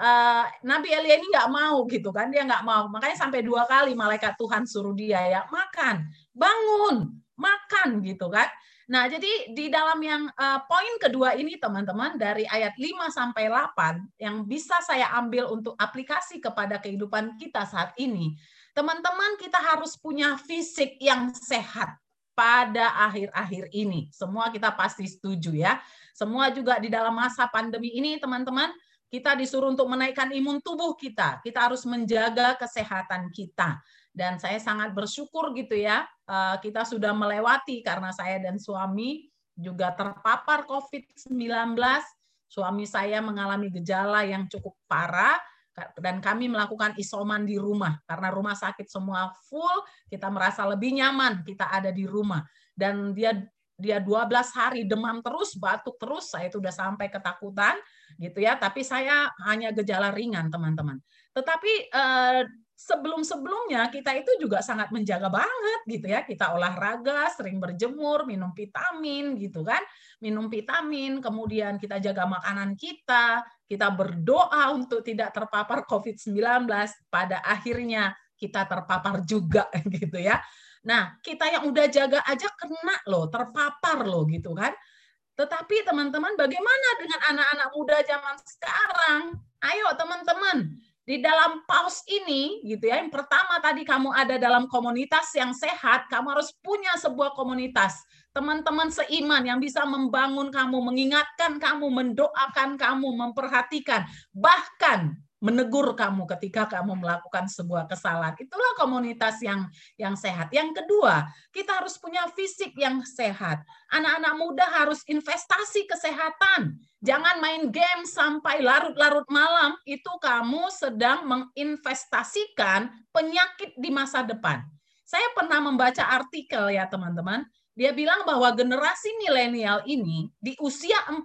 uh, Nabi Elia ini nggak mau gitu kan, dia nggak mau. Makanya sampai dua kali malaikat Tuhan suruh dia ya makan, bangun, makan gitu kan. Nah, jadi di dalam yang uh, poin kedua ini teman-teman dari ayat 5 sampai 8 yang bisa saya ambil untuk aplikasi kepada kehidupan kita saat ini Teman-teman, kita harus punya fisik yang sehat pada akhir-akhir ini. Semua kita pasti setuju ya. Semua juga di dalam masa pandemi ini, teman-teman, kita disuruh untuk menaikkan imun tubuh kita. Kita harus menjaga kesehatan kita. Dan saya sangat bersyukur gitu ya, eh, kita sudah melewati karena saya dan suami juga terpapar COVID-19. Suami saya mengalami gejala yang cukup parah, dan kami melakukan isoman di rumah. Karena rumah sakit semua full kita merasa lebih nyaman kita ada di rumah. Dan dia dia 12 hari demam terus batuk terus saya itu udah sampai ketakutan gitu ya. Tapi saya hanya gejala ringan teman-teman. Tetapi eh, sebelum-sebelumnya kita itu juga sangat menjaga banget gitu ya. Kita olahraga, sering berjemur, minum vitamin gitu kan. Minum vitamin, kemudian kita jaga makanan kita, kita berdoa untuk tidak terpapar COVID-19. Pada akhirnya kita terpapar juga (laughs) gitu ya. Nah, kita yang udah jaga aja kena loh, terpapar loh gitu kan. Tetapi teman-teman bagaimana dengan anak-anak muda zaman sekarang? Ayo teman-teman, di dalam paus ini gitu ya yang pertama tadi kamu ada dalam komunitas yang sehat kamu harus punya sebuah komunitas. Teman-teman seiman yang bisa membangun kamu mengingatkan kamu mendoakan kamu memperhatikan. Bahkan menegur kamu ketika kamu melakukan sebuah kesalahan. Itulah komunitas yang yang sehat. Yang kedua kita harus punya fisik yang sehat. Anak-anak muda harus investasi kesehatan. Jangan main game sampai larut-larut malam, itu kamu sedang menginvestasikan penyakit di masa depan. Saya pernah membaca artikel ya teman-teman, dia bilang bahwa generasi milenial ini di usia 40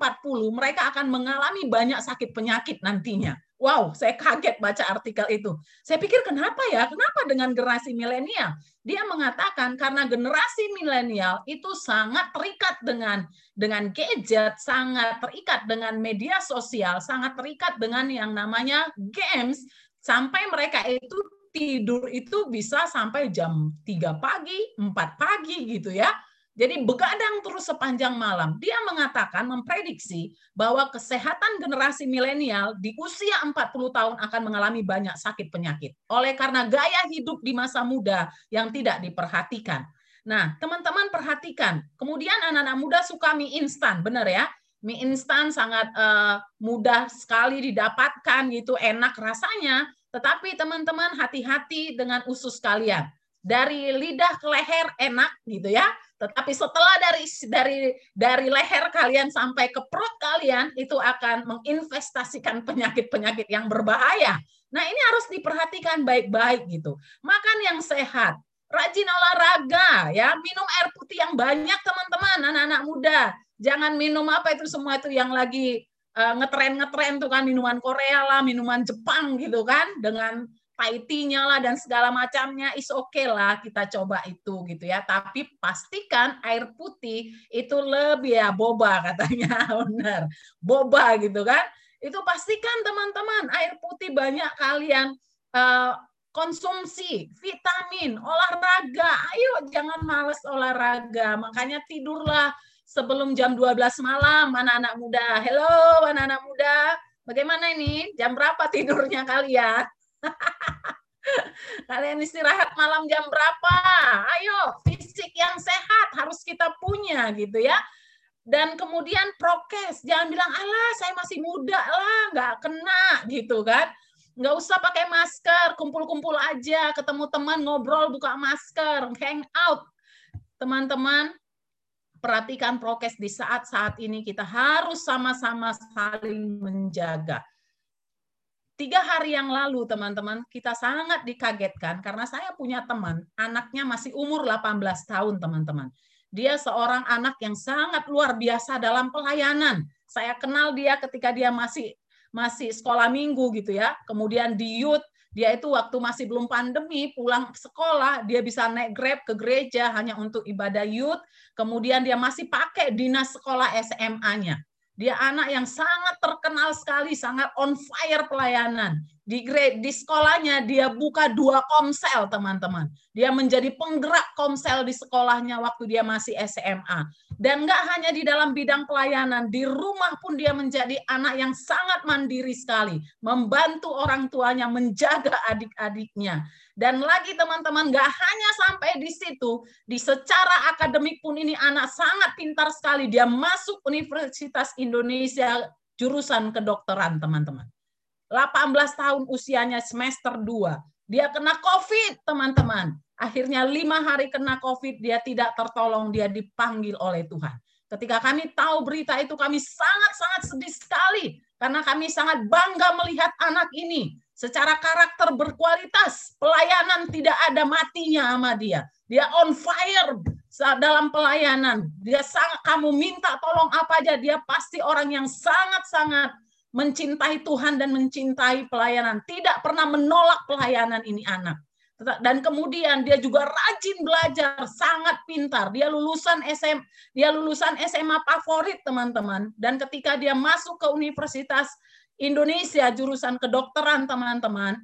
mereka akan mengalami banyak sakit penyakit nantinya. Wow, saya kaget baca artikel itu. Saya pikir kenapa ya? Kenapa dengan generasi milenial? Dia mengatakan karena generasi milenial itu sangat terikat dengan dengan gadget, sangat terikat dengan media sosial, sangat terikat dengan yang namanya games sampai mereka itu tidur itu bisa sampai jam 3 pagi, 4 pagi gitu ya jadi begadang terus sepanjang malam. Dia mengatakan, memprediksi bahwa kesehatan generasi milenial di usia 40 tahun akan mengalami banyak sakit penyakit. Oleh karena gaya hidup di masa muda yang tidak diperhatikan. Nah, teman-teman perhatikan. Kemudian anak-anak muda suka mie instan, benar ya? Mie instan sangat uh, mudah sekali didapatkan, gitu enak rasanya. Tetapi teman-teman hati-hati dengan usus kalian. Dari lidah ke leher enak gitu ya, tetapi setelah dari dari dari leher kalian sampai ke perut kalian itu akan menginvestasikan penyakit-penyakit yang berbahaya. Nah, ini harus diperhatikan baik-baik gitu. Makan yang sehat, rajin olahraga ya, minum air putih yang banyak teman-teman, anak-anak muda. Jangan minum apa itu semua itu yang lagi uh, ngetren-ngetren tuh kan minuman Korea lah, minuman Jepang gitu kan dengan Thai lah dan segala macamnya is oke okay lah kita coba itu gitu ya. Tapi pastikan air putih itu lebih ya boba (laughs) katanya benar. Boba gitu kan. Itu pastikan teman-teman air putih banyak kalian uh, konsumsi vitamin olahraga. Ayo jangan males olahraga. Makanya tidurlah sebelum jam 12 malam anak-anak muda. Hello anak-anak muda. Bagaimana ini? Jam berapa tidurnya kalian (laughs) Kalian istirahat malam jam berapa? Ayo, fisik yang sehat harus kita punya gitu ya. Dan kemudian prokes, jangan bilang, alah saya masih muda lah, nggak kena gitu kan. Nggak usah pakai masker, kumpul-kumpul aja, ketemu teman, ngobrol, buka masker, hang out. Teman-teman, perhatikan prokes di saat-saat ini kita harus sama-sama saling menjaga Tiga hari yang lalu, teman-teman, kita sangat dikagetkan karena saya punya teman, anaknya masih umur 18 tahun, teman-teman. Dia seorang anak yang sangat luar biasa dalam pelayanan. Saya kenal dia ketika dia masih masih sekolah minggu gitu ya. Kemudian di youth, dia itu waktu masih belum pandemi, pulang sekolah, dia bisa naik Grab ke gereja hanya untuk ibadah youth. Kemudian dia masih pakai dinas sekolah SMA-nya. Dia anak yang sangat terkenal sekali, sangat on fire pelayanan. Di grade, di sekolahnya dia buka dua komsel, teman-teman. Dia menjadi penggerak komsel di sekolahnya waktu dia masih SMA. Dan nggak hanya di dalam bidang pelayanan, di rumah pun dia menjadi anak yang sangat mandiri sekali. Membantu orang tuanya menjaga adik-adiknya. Dan lagi teman-teman, nggak hanya sampai di situ, di secara akademik pun ini anak sangat pintar sekali. Dia masuk Universitas Indonesia jurusan kedokteran, teman-teman. 18 tahun usianya semester 2. Dia kena COVID, teman-teman. Akhirnya lima hari kena COVID, dia tidak tertolong, dia dipanggil oleh Tuhan. Ketika kami tahu berita itu, kami sangat-sangat sedih sekali. Karena kami sangat bangga melihat anak ini secara karakter berkualitas, pelayanan tidak ada matinya sama dia. Dia on fire dalam pelayanan. Dia sangat kamu minta tolong apa aja, dia pasti orang yang sangat-sangat mencintai Tuhan dan mencintai pelayanan. Tidak pernah menolak pelayanan ini anak. Dan kemudian dia juga rajin belajar, sangat pintar. Dia lulusan SM, dia lulusan SMA favorit teman-teman. Dan ketika dia masuk ke universitas Indonesia jurusan kedokteran teman-teman,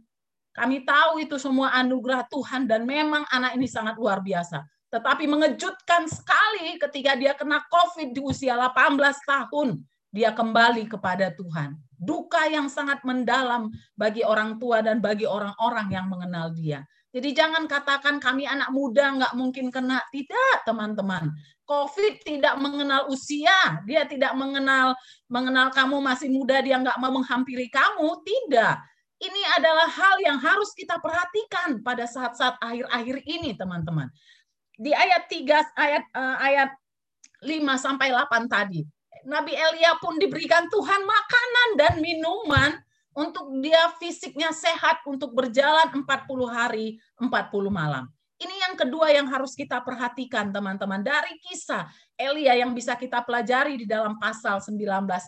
kami tahu itu semua anugerah Tuhan dan memang anak ini sangat luar biasa. Tetapi mengejutkan sekali ketika dia kena COVID di usia 18 tahun. dia kembali kepada Tuhan. Duka yang sangat mendalam bagi orang tua dan bagi orang-orang yang mengenal dia. Jadi jangan katakan kami anak muda nggak mungkin kena. Tidak, teman-teman. COVID tidak mengenal usia, dia tidak mengenal mengenal kamu masih muda, dia nggak mau menghampiri kamu. Tidak. Ini adalah hal yang harus kita perhatikan pada saat-saat akhir-akhir ini, teman-teman. Di ayat 3 ayat eh, ayat 5 sampai 8 tadi. Nabi Elia pun diberikan Tuhan makanan dan minuman untuk dia fisiknya sehat untuk berjalan 40 hari, 40 malam. Ini yang kedua yang harus kita perhatikan teman-teman dari kisah Elia yang bisa kita pelajari di dalam pasal 19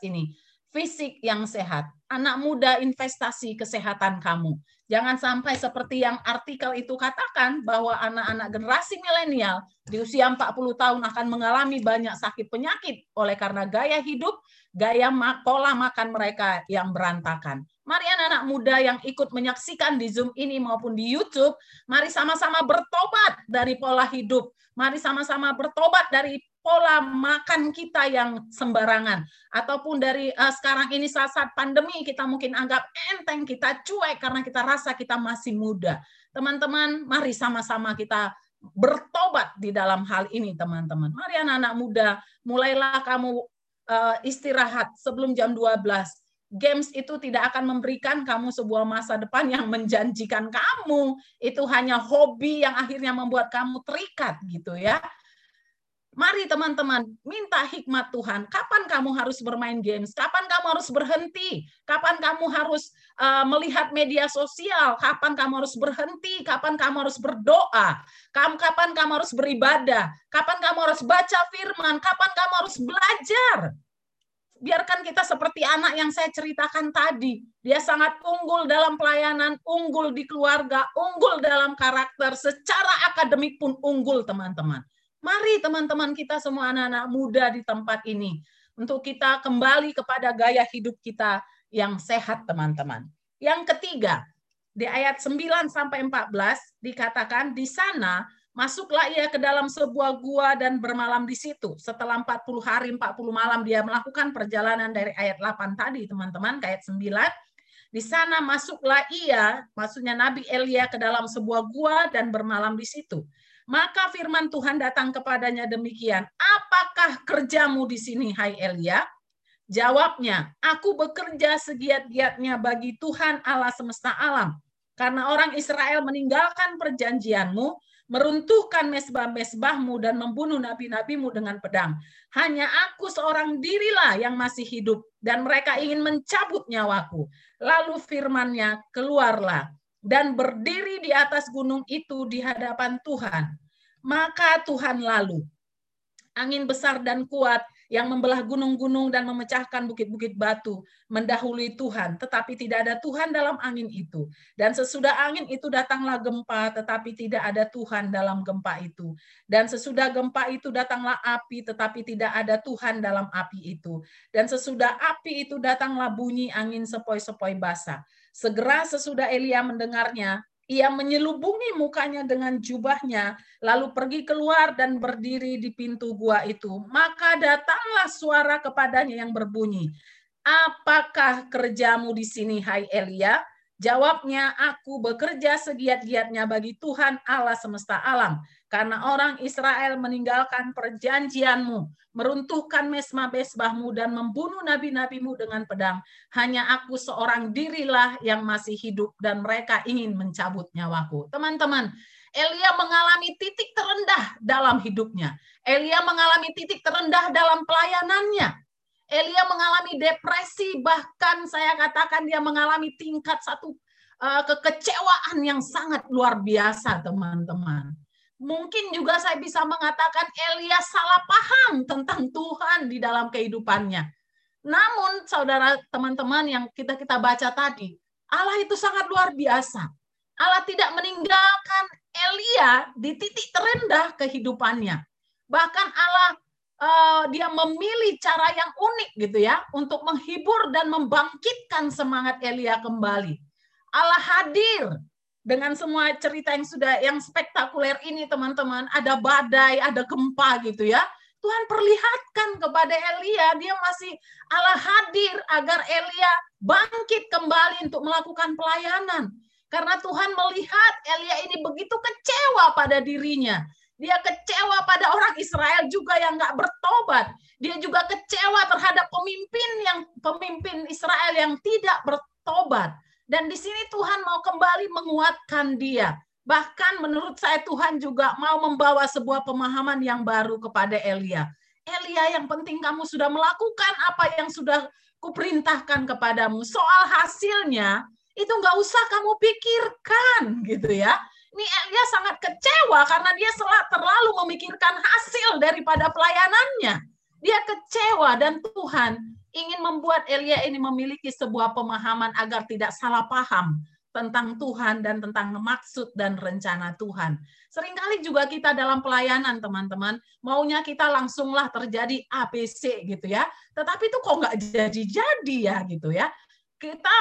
ini. Fisik yang sehat, anak muda investasi kesehatan kamu. Jangan sampai seperti yang artikel itu katakan bahwa anak-anak generasi milenial di usia 40 tahun akan mengalami banyak sakit penyakit oleh karena gaya hidup, gaya pola makan mereka yang berantakan. Mari anak-anak muda yang ikut menyaksikan di Zoom ini maupun di YouTube, mari sama-sama bertobat dari pola hidup. Mari sama-sama bertobat dari pola makan kita yang sembarangan ataupun dari uh, sekarang ini saat saat pandemi kita mungkin anggap enteng kita cuek karena kita rasa kita masih muda. Teman-teman, mari sama-sama kita bertobat di dalam hal ini teman-teman. Mari anak-anak muda, mulailah kamu uh, istirahat sebelum jam 12 games itu tidak akan memberikan kamu sebuah masa depan yang menjanjikan kamu. Itu hanya hobi yang akhirnya membuat kamu terikat gitu ya. Mari teman-teman, minta hikmat Tuhan. Kapan kamu harus bermain games? Kapan kamu harus berhenti? Kapan kamu harus uh, melihat media sosial? Kapan kamu harus berhenti? Kapan kamu harus berdoa? Kapan kamu harus beribadah? Kapan kamu harus baca firman? Kapan kamu harus belajar? biarkan kita seperti anak yang saya ceritakan tadi. Dia sangat unggul dalam pelayanan, unggul di keluarga, unggul dalam karakter, secara akademik pun unggul teman-teman. Mari teman-teman kita semua anak-anak muda di tempat ini untuk kita kembali kepada gaya hidup kita yang sehat teman-teman. Yang ketiga, di ayat 9 sampai 14 dikatakan di sana masuklah ia ke dalam sebuah gua dan bermalam di situ. Setelah 40 hari 40 malam dia melakukan perjalanan dari ayat 8 tadi teman-teman ke ayat 9 di sana masuklah ia, maksudnya Nabi Elia ke dalam sebuah gua dan bermalam di situ. Maka firman Tuhan datang kepadanya demikian, apakah kerjamu di sini, hai Elia? Jawabnya, aku bekerja segiat-giatnya bagi Tuhan Allah semesta alam. Karena orang Israel meninggalkan perjanjianmu, meruntuhkan mesbah-mesbahmu dan membunuh nabi-nabimu dengan pedang. Hanya aku seorang dirilah yang masih hidup dan mereka ingin mencabut nyawaku. Lalu firmannya, keluarlah dan berdiri di atas gunung itu di hadapan Tuhan. Maka Tuhan lalu, angin besar dan kuat yang membelah gunung-gunung dan memecahkan bukit-bukit batu, mendahului Tuhan, tetapi tidak ada Tuhan dalam angin itu. Dan sesudah angin itu datanglah gempa, tetapi tidak ada Tuhan dalam gempa itu. Dan sesudah gempa itu datanglah api, tetapi tidak ada Tuhan dalam api itu. Dan sesudah api itu datanglah bunyi angin sepoi-sepoi basah. Segera sesudah Elia mendengarnya, ia menyelubungi mukanya dengan jubahnya, lalu pergi keluar dan berdiri di pintu gua itu. Maka datanglah suara kepadanya yang berbunyi, Apakah kerjamu di sini, hai Elia? Jawabnya, aku bekerja segiat-giatnya bagi Tuhan Allah semesta alam. Karena orang Israel meninggalkan perjanjianmu, meruntuhkan mesbah-mesbahmu dan membunuh nabi-nabimu dengan pedang. Hanya aku seorang dirilah yang masih hidup dan mereka ingin mencabut nyawaku. Teman-teman, Elia mengalami titik terendah dalam hidupnya. Elia mengalami titik terendah dalam pelayanannya. Elia mengalami depresi, bahkan saya katakan dia mengalami tingkat satu uh, kekecewaan yang sangat luar biasa, teman-teman. Mungkin juga saya bisa mengatakan Elia salah paham tentang Tuhan di dalam kehidupannya. Namun, saudara teman-teman yang kita kita baca tadi, Allah itu sangat luar biasa. Allah tidak meninggalkan Elia di titik terendah kehidupannya. Bahkan Allah uh, dia memilih cara yang unik gitu ya untuk menghibur dan membangkitkan semangat Elia kembali. Allah hadir dengan semua cerita yang sudah yang spektakuler ini teman-teman, ada badai, ada gempa gitu ya. Tuhan perlihatkan kepada Elia, dia masih Allah hadir agar Elia bangkit kembali untuk melakukan pelayanan. Karena Tuhan melihat Elia ini begitu kecewa pada dirinya. Dia kecewa pada orang Israel juga yang nggak bertobat. Dia juga kecewa terhadap pemimpin yang pemimpin Israel yang tidak bertobat. Dan di sini Tuhan mau kembali menguatkan dia. Bahkan menurut saya Tuhan juga mau membawa sebuah pemahaman yang baru kepada Elia. Elia yang penting kamu sudah melakukan apa yang sudah kuperintahkan kepadamu. Soal hasilnya itu nggak usah kamu pikirkan gitu ya. Ini Elia sangat kecewa karena dia terlalu memikirkan hasil daripada pelayanannya. Dia kecewa dan Tuhan ingin membuat Elia ini memiliki sebuah pemahaman agar tidak salah paham tentang Tuhan dan tentang maksud dan rencana Tuhan. Seringkali juga kita dalam pelayanan teman-teman, maunya kita langsunglah terjadi ABC gitu ya. Tetapi itu kok nggak jadi-jadi ya gitu ya. Kita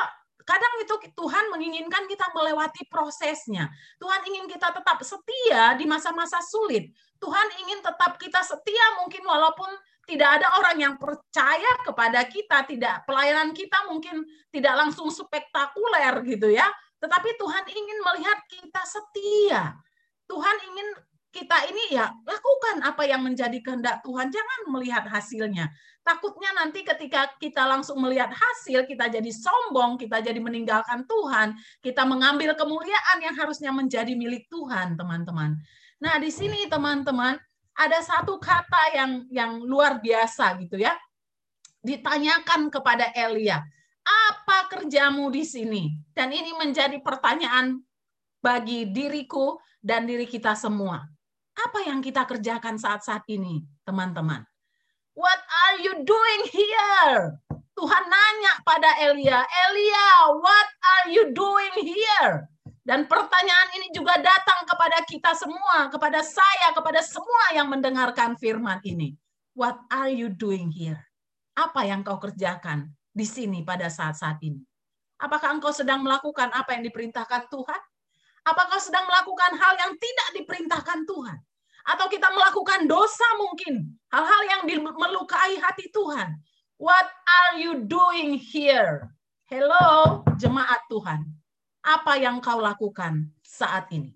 kadang itu Tuhan menginginkan kita melewati prosesnya. Tuhan ingin kita tetap setia di masa-masa sulit. Tuhan ingin tetap kita setia mungkin walaupun tidak ada orang yang percaya kepada kita, tidak pelayanan kita mungkin tidak langsung spektakuler gitu ya. Tetapi Tuhan ingin melihat kita setia. Tuhan ingin kita ini ya lakukan apa yang menjadi kehendak Tuhan, jangan melihat hasilnya. Takutnya nanti ketika kita langsung melihat hasil, kita jadi sombong, kita jadi meninggalkan Tuhan, kita mengambil kemuliaan yang harusnya menjadi milik Tuhan, teman-teman. Nah, di sini teman-teman ada satu kata yang yang luar biasa gitu ya. Ditanyakan kepada Elia, apa kerjamu di sini? Dan ini menjadi pertanyaan bagi diriku dan diri kita semua. Apa yang kita kerjakan saat-saat ini, teman-teman? What are you doing here? Tuhan nanya pada Elia, Elia, what are you doing here? Dan pertanyaan ini juga datang kepada kita semua, kepada saya, kepada semua yang mendengarkan firman ini. What are you doing here? Apa yang kau kerjakan di sini pada saat-saat ini? Apakah engkau sedang melakukan apa yang diperintahkan Tuhan? Apakah sedang melakukan hal yang tidak diperintahkan Tuhan? Atau kita melakukan dosa mungkin, hal-hal yang melukai hati Tuhan. What are you doing here? Hello, jemaat Tuhan. Apa yang kau lakukan saat ini?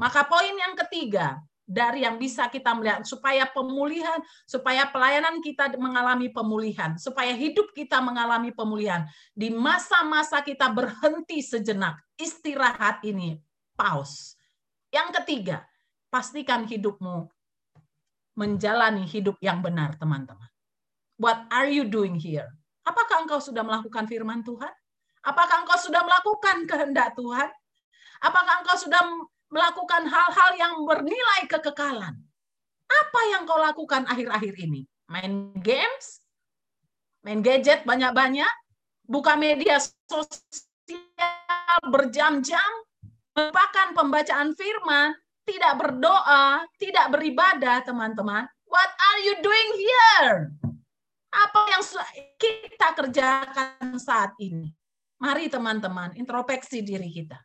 Maka poin yang ketiga, dari yang bisa kita melihat supaya pemulihan, supaya pelayanan kita mengalami pemulihan, supaya hidup kita mengalami pemulihan. Di masa-masa kita berhenti sejenak, istirahat ini, pause. Yang ketiga, pastikan hidupmu menjalani hidup yang benar, teman-teman. What are you doing here? Apakah engkau sudah melakukan firman Tuhan? Apakah engkau sudah melakukan kehendak Tuhan? Apakah engkau sudah melakukan hal-hal yang bernilai kekekalan? Apa yang kau lakukan akhir-akhir ini? Main games? Main gadget banyak-banyak? Buka media sosial berjam-jam? Melupakan pembacaan firman? tidak berdoa, tidak beribadah, teman-teman. What are you doing here? Apa yang kita kerjakan saat ini? Mari teman-teman, introspeksi diri kita.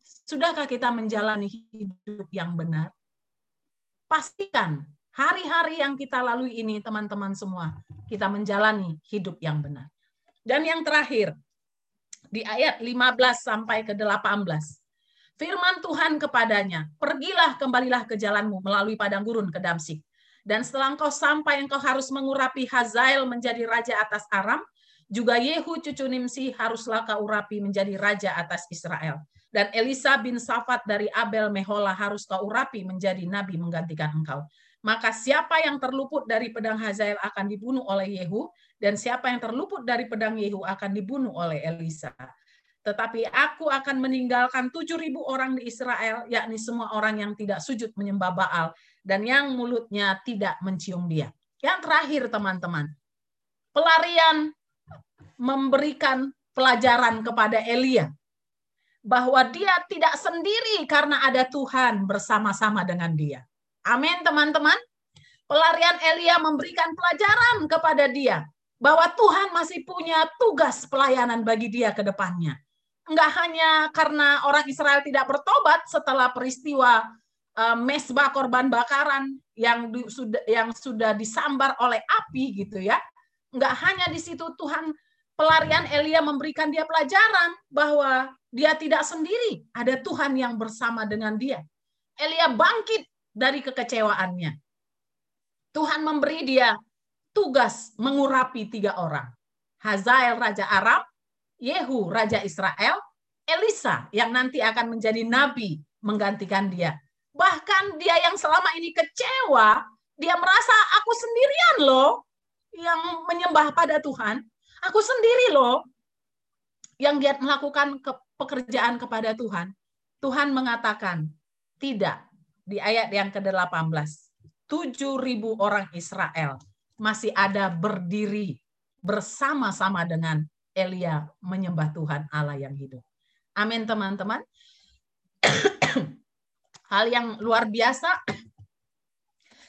Sudahkah kita menjalani hidup yang benar? Pastikan hari-hari yang kita lalui ini, teman-teman semua, kita menjalani hidup yang benar. Dan yang terakhir, di ayat 15 sampai ke 18 firman Tuhan kepadanya, pergilah kembalilah ke jalanmu melalui padang gurun ke Damsik. Dan setelah engkau sampai, engkau harus mengurapi Hazael menjadi raja atas Aram, juga Yehu cucu Nimsi haruslah kau urapi menjadi raja atas Israel. Dan Elisa bin Safat dari Abel Mehola harus kau urapi menjadi nabi menggantikan engkau. Maka siapa yang terluput dari pedang Hazael akan dibunuh oleh Yehu, dan siapa yang terluput dari pedang Yehu akan dibunuh oleh Elisa. Tetapi aku akan meninggalkan tujuh ribu orang di Israel, yakni semua orang yang tidak sujud menyembah Baal, dan yang mulutnya tidak mencium dia. Yang terakhir teman-teman, pelarian memberikan pelajaran kepada Elia. Bahwa dia tidak sendiri karena ada Tuhan bersama-sama dengan dia. Amin teman-teman. Pelarian Elia memberikan pelajaran kepada dia bahwa Tuhan masih punya tugas pelayanan bagi dia ke depannya nggak hanya karena orang Israel tidak bertobat setelah peristiwa eh, mesbah korban bakaran yang sudah yang sudah disambar oleh api gitu ya. Enggak hanya di situ Tuhan pelarian Elia memberikan dia pelajaran bahwa dia tidak sendiri, ada Tuhan yang bersama dengan dia. Elia bangkit dari kekecewaannya. Tuhan memberi dia tugas mengurapi tiga orang. Hazael Raja Aram, Yehu Raja Israel, Elisa yang nanti akan menjadi nabi menggantikan dia. Bahkan dia yang selama ini kecewa, dia merasa aku sendirian loh yang menyembah pada Tuhan. Aku sendiri loh yang giat melakukan ke- pekerjaan kepada Tuhan. Tuhan mengatakan, tidak. Di ayat yang ke-18, 7.000 orang Israel masih ada berdiri bersama-sama dengan Elia menyembah Tuhan Allah yang hidup. Amin teman-teman. (clears throat) Hal yang luar biasa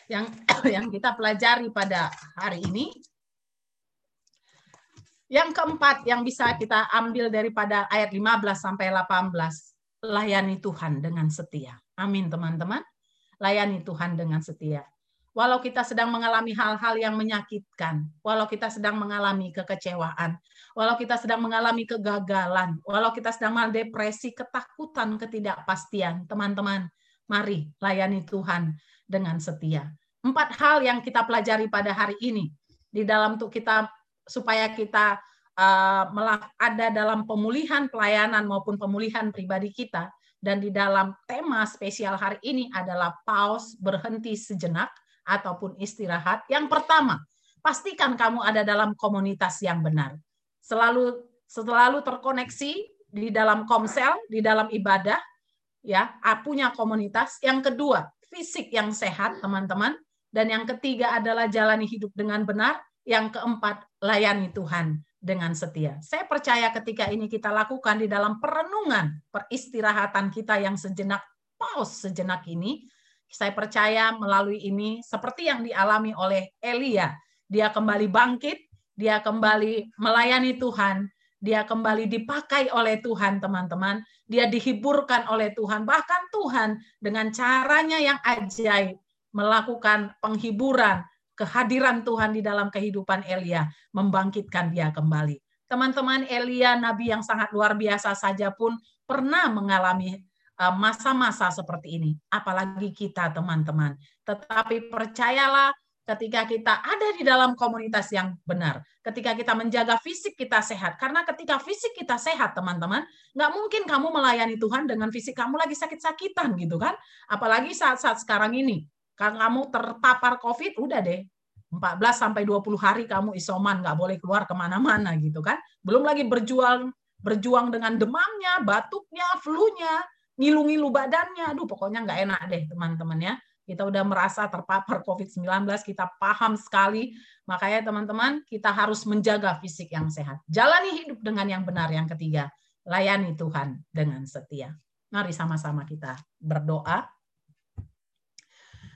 yang (clears throat) yang kita pelajari pada hari ini. Yang keempat yang bisa kita ambil daripada ayat 15 sampai 18, layani Tuhan dengan setia. Amin teman-teman. Layani Tuhan dengan setia. Walau kita sedang mengalami hal-hal yang menyakitkan, walau kita sedang mengalami kekecewaan, walau kita sedang mengalami kegagalan, walau kita sedang mengalami depresi, ketakutan, ketidakpastian, teman-teman, mari layani Tuhan dengan setia. Empat hal yang kita pelajari pada hari ini di dalam untuk kita supaya kita uh, ada dalam pemulihan pelayanan maupun pemulihan pribadi kita dan di dalam tema spesial hari ini adalah pause berhenti sejenak ataupun istirahat. Yang pertama, pastikan kamu ada dalam komunitas yang benar. Selalu selalu terkoneksi di dalam komsel, di dalam ibadah, ya, punya komunitas. Yang kedua, fisik yang sehat, teman-teman. Dan yang ketiga adalah jalani hidup dengan benar. Yang keempat, layani Tuhan dengan setia. Saya percaya ketika ini kita lakukan di dalam perenungan, peristirahatan kita yang sejenak, pause sejenak ini, saya percaya melalui ini seperti yang dialami oleh Elia, dia kembali bangkit, dia kembali melayani Tuhan, dia kembali dipakai oleh Tuhan, teman-teman. Dia dihiburkan oleh Tuhan, bahkan Tuhan dengan caranya yang ajaib melakukan penghiburan, kehadiran Tuhan di dalam kehidupan Elia, membangkitkan dia kembali. Teman-teman, Elia, nabi yang sangat luar biasa saja pun pernah mengalami uh, masa-masa seperti ini, apalagi kita, teman-teman. Tetapi percayalah, ketika kita ada di dalam komunitas yang benar, ketika kita menjaga fisik kita sehat, karena ketika fisik kita sehat, teman-teman, nggak mungkin kamu melayani Tuhan dengan fisik kamu lagi sakit-sakitan gitu kan, apalagi saat-saat sekarang ini, kalau kamu terpapar COVID, udah deh, 14 sampai 20 hari kamu isoman, nggak boleh keluar ke mana-mana gitu kan. Belum lagi berjuang berjuang dengan demamnya, batuknya, flu-nya, ngilu-ngilu badannya. Aduh, pokoknya nggak enak deh teman-teman ya. Kita udah merasa terpapar COVID-19, kita paham sekali. Makanya teman-teman, kita harus menjaga fisik yang sehat. Jalani hidup dengan yang benar. Yang ketiga, layani Tuhan dengan setia. Mari sama-sama kita berdoa.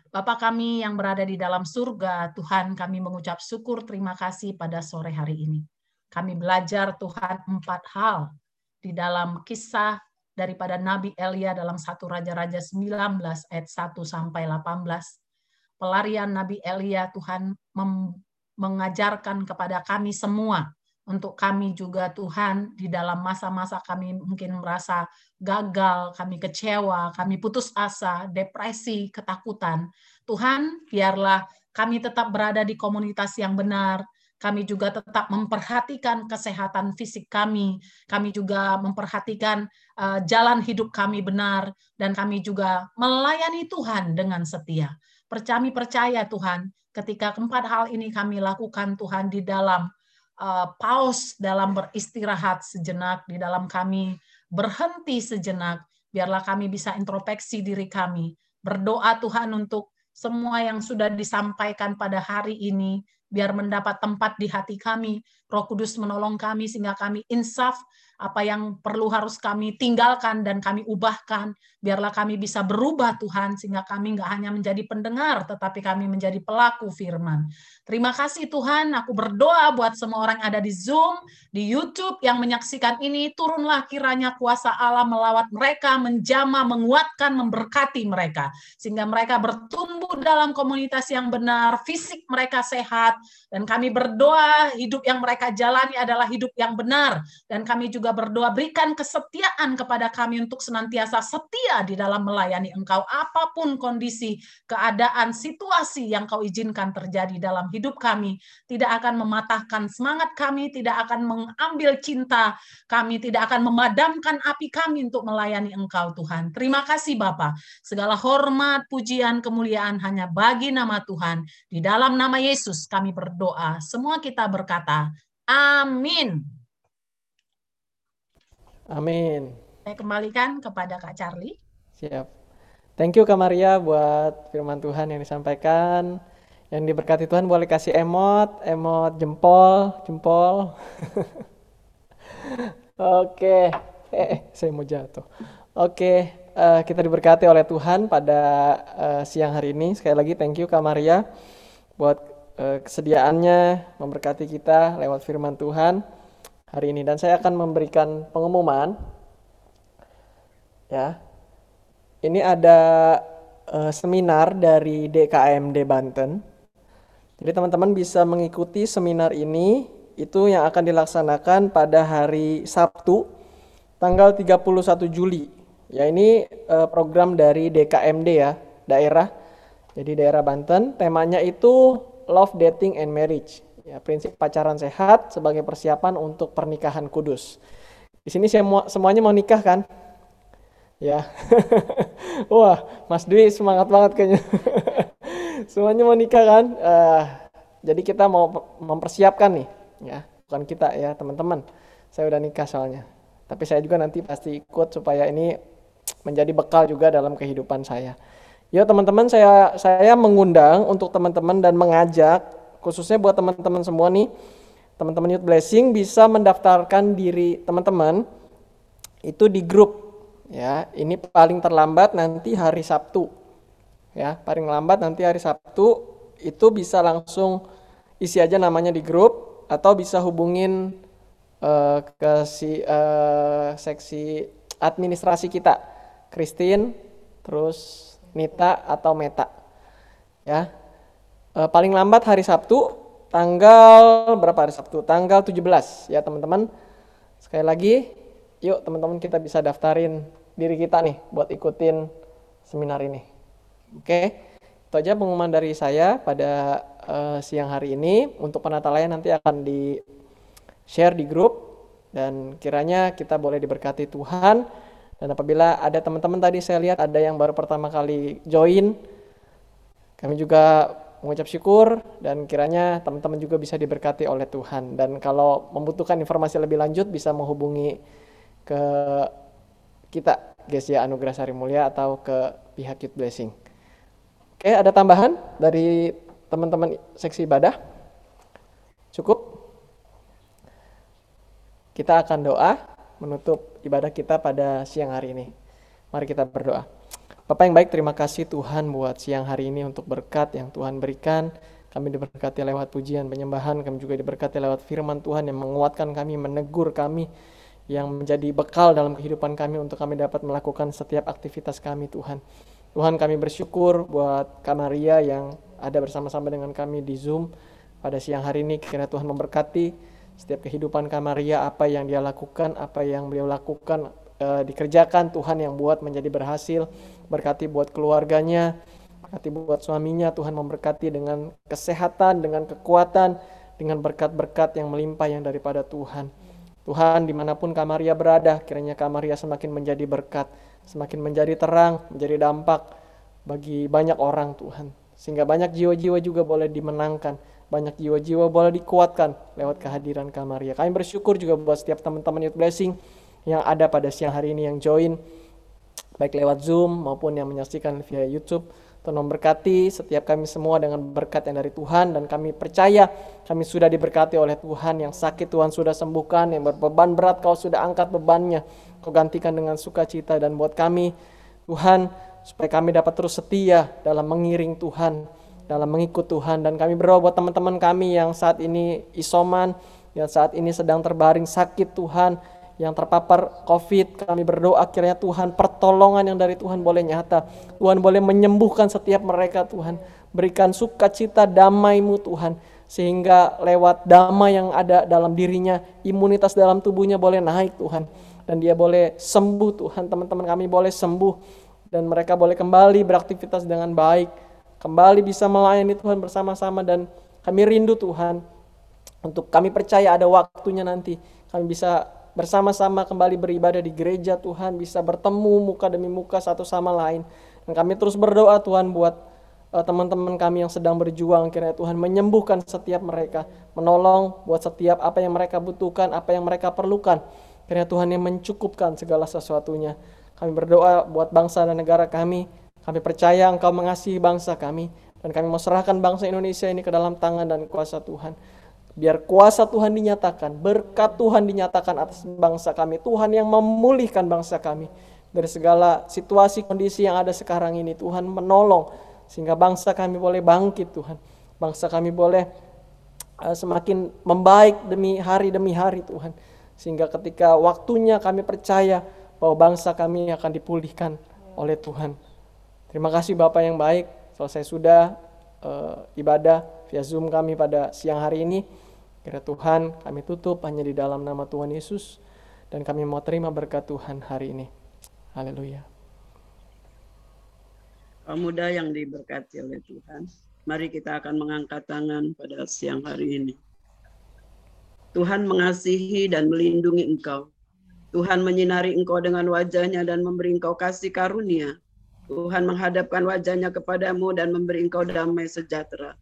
Bapa kami yang berada di dalam surga, Tuhan kami mengucap syukur terima kasih pada sore hari ini. Kami belajar Tuhan empat hal di dalam kisah daripada Nabi Elia dalam satu Raja-Raja 19 ayat 1 sampai 18. Pelarian Nabi Elia Tuhan mengajarkan kepada kami semua untuk kami juga Tuhan di dalam masa-masa kami mungkin merasa gagal, kami kecewa, kami putus asa, depresi, ketakutan. Tuhan, biarlah kami tetap berada di komunitas yang benar, kami juga tetap memperhatikan kesehatan fisik kami, kami juga memperhatikan uh, jalan hidup kami benar, dan kami juga melayani Tuhan dengan setia. Kami percaya Tuhan, ketika keempat hal ini kami lakukan Tuhan di dalam uh, pause, dalam beristirahat sejenak, di dalam kami berhenti sejenak, biarlah kami bisa introspeksi diri kami, berdoa Tuhan untuk semua yang sudah disampaikan pada hari ini, biar mendapat tempat di hati kami. Roh Kudus menolong kami sehingga kami insaf apa yang perlu harus kami tinggalkan dan kami ubahkan. Biarlah kami bisa berubah Tuhan sehingga kami nggak hanya menjadi pendengar tetapi kami menjadi pelaku firman. Terima kasih Tuhan, aku berdoa buat semua orang yang ada di Zoom, di YouTube yang menyaksikan ini, turunlah kiranya kuasa Allah melawat mereka, menjama, menguatkan, memberkati mereka. Sehingga mereka bertumbuh dalam komunitas yang benar, fisik mereka sehat, dan kami berdoa hidup yang mereka jalani adalah hidup yang benar. Dan kami juga berdoa berikan kesetiaan kepada kami untuk senantiasa setia di dalam melayani Engkau apa pun kondisi, keadaan, situasi yang Kau izinkan terjadi dalam hidup kami. Tidak akan mematahkan semangat kami, tidak akan mengambil cinta kami, tidak akan memadamkan api kami untuk melayani Engkau Tuhan. Terima kasih Bapa. Segala hormat, pujian, kemuliaan hanya bagi nama Tuhan. Di dalam nama Yesus kami berdoa. Semua kita berkata, amin. Amin. Saya kembalikan kepada Kak Charlie. Siap. Thank you Kak Maria buat firman Tuhan yang disampaikan. Yang diberkati Tuhan boleh kasih emot, emot jempol, jempol. (laughs) Oke, eh saya mau jatuh. Oke, eh, kita diberkati oleh Tuhan pada eh, siang hari ini. Sekali lagi thank you Kak Maria buat eh, kesediaannya memberkati kita lewat firman Tuhan hari ini. Dan saya akan memberikan pengumuman. Ya, ini ada eh, seminar dari DKMD Banten. Jadi teman-teman bisa mengikuti seminar ini itu yang akan dilaksanakan pada hari Sabtu tanggal 31 Juli. Ya ini eh, program dari DKMD ya, daerah. Jadi daerah Banten, temanya itu Love, Dating and Marriage. Ya, prinsip pacaran sehat sebagai persiapan untuk pernikahan kudus. Di sini semua semuanya mau nikah kan? Ya. (laughs) Wah, Mas Dwi semangat banget kayaknya. (laughs) Semuanya mau nikah kan? Eh, jadi kita mau mempersiapkan nih, ya. Bukan kita ya, teman-teman. Saya udah nikah soalnya. Tapi saya juga nanti pasti ikut supaya ini menjadi bekal juga dalam kehidupan saya. Yuk teman-teman, saya saya mengundang untuk teman-teman dan mengajak khususnya buat teman-teman semua nih, teman-teman Youth Blessing bisa mendaftarkan diri teman-teman itu di grup ya. Ini paling terlambat nanti hari Sabtu ya paling lambat nanti hari Sabtu itu bisa langsung isi aja namanya di grup atau bisa hubungin eh, ke si eh, seksi administrasi kita Christine terus Nita atau Meta ya Eh, paling lambat hari Sabtu tanggal berapa hari Sabtu? Tanggal 17 ya teman-teman sekali lagi yuk teman-teman kita bisa daftarin diri kita nih buat ikutin seminar ini. Oke, itu aja pengumuman dari saya pada uh, siang hari ini. Untuk penata layan nanti akan di share di grup. Dan kiranya kita boleh diberkati Tuhan. Dan apabila ada teman-teman tadi saya lihat ada yang baru pertama kali join, kami juga mengucap syukur dan kiranya teman-teman juga bisa diberkati oleh Tuhan. Dan kalau membutuhkan informasi lebih lanjut bisa menghubungi ke kita, Gesia Anugerah Sari Mulia atau ke pihak Youth Blessing. Oke, ada tambahan dari teman-teman seksi ibadah? Cukup? Kita akan doa menutup ibadah kita pada siang hari ini. Mari kita berdoa. Bapak yang baik, terima kasih Tuhan buat siang hari ini untuk berkat yang Tuhan berikan. Kami diberkati lewat pujian, penyembahan, kami juga diberkati lewat firman Tuhan yang menguatkan kami, menegur kami, yang menjadi bekal dalam kehidupan kami untuk kami dapat melakukan setiap aktivitas kami Tuhan. Tuhan kami bersyukur buat Kak Maria yang ada bersama-sama dengan kami di Zoom pada siang hari ini. Kiranya Tuhan memberkati setiap kehidupan Kak Maria, apa yang dia lakukan, apa yang beliau lakukan, e, dikerjakan Tuhan yang buat menjadi berhasil. Berkati buat keluarganya, berkati buat suaminya, Tuhan memberkati dengan kesehatan, dengan kekuatan, dengan berkat-berkat yang melimpah yang daripada Tuhan. Tuhan di mana pun Kak Maria berada, kiranya Kak Maria semakin menjadi berkat semakin menjadi terang, menjadi dampak bagi banyak orang Tuhan. Sehingga banyak jiwa-jiwa juga boleh dimenangkan, banyak jiwa-jiwa boleh dikuatkan lewat kehadiran Kamaria. Kami bersyukur juga buat setiap teman-teman Youth Blessing yang ada pada siang hari ini yang join, baik lewat Zoom maupun yang menyaksikan via YouTube. Tuhan memberkati setiap kami semua dengan berkat yang dari Tuhan dan kami percaya kami sudah diberkati oleh Tuhan. Yang sakit Tuhan sudah sembuhkan yang berbeban berat kau sudah angkat bebannya. Kau gantikan dengan sukacita dan buat kami Tuhan supaya kami dapat terus setia dalam mengiring Tuhan dalam mengikut Tuhan. Dan kami berdoa buat teman-teman kami yang saat ini isoman yang saat ini sedang terbaring sakit Tuhan yang terpapar COVID, kami berdoa akhirnya Tuhan pertolongan yang dari Tuhan boleh nyata. Tuhan boleh menyembuhkan setiap mereka Tuhan. Berikan sukacita damai-Mu Tuhan. Sehingga lewat damai yang ada dalam dirinya, imunitas dalam tubuhnya boleh naik Tuhan. Dan dia boleh sembuh Tuhan, teman-teman kami boleh sembuh. Dan mereka boleh kembali beraktivitas dengan baik. Kembali bisa melayani Tuhan bersama-sama dan kami rindu Tuhan. Untuk kami percaya ada waktunya nanti. Kami bisa bersama-sama kembali beribadah di gereja Tuhan bisa bertemu muka demi muka satu sama lain. Dan kami terus berdoa Tuhan buat eh, teman-teman kami yang sedang berjuang kiranya Tuhan menyembuhkan setiap mereka menolong buat setiap apa yang mereka butuhkan apa yang mereka perlukan. Kiranya Tuhan yang mencukupkan segala sesuatunya. Kami berdoa buat bangsa dan negara kami. Kami percaya Engkau mengasihi bangsa kami. Dan kami mau serahkan bangsa Indonesia ini ke dalam tangan dan kuasa Tuhan Biar kuasa Tuhan dinyatakan, berkat Tuhan dinyatakan atas bangsa kami. Tuhan yang memulihkan bangsa kami dari segala situasi kondisi yang ada sekarang ini. Tuhan menolong sehingga bangsa kami boleh bangkit Tuhan. Bangsa kami boleh uh, semakin membaik demi hari demi hari Tuhan. Sehingga ketika waktunya kami percaya bahwa bangsa kami akan dipulihkan oleh Tuhan. Terima kasih Bapak yang baik. Selesai sudah uh, ibadah via Zoom kami pada siang hari ini. Kira Tuhan kami tutup hanya di dalam nama Tuhan Yesus dan kami mau terima berkat Tuhan hari ini. Haleluya. Kaum muda yang diberkati oleh Tuhan, mari kita akan mengangkat tangan pada siang hari ini. Tuhan mengasihi dan melindungi engkau. Tuhan menyinari engkau dengan wajahnya dan memberi engkau kasih karunia. Tuhan menghadapkan wajahnya kepadamu dan memberi engkau damai sejahtera.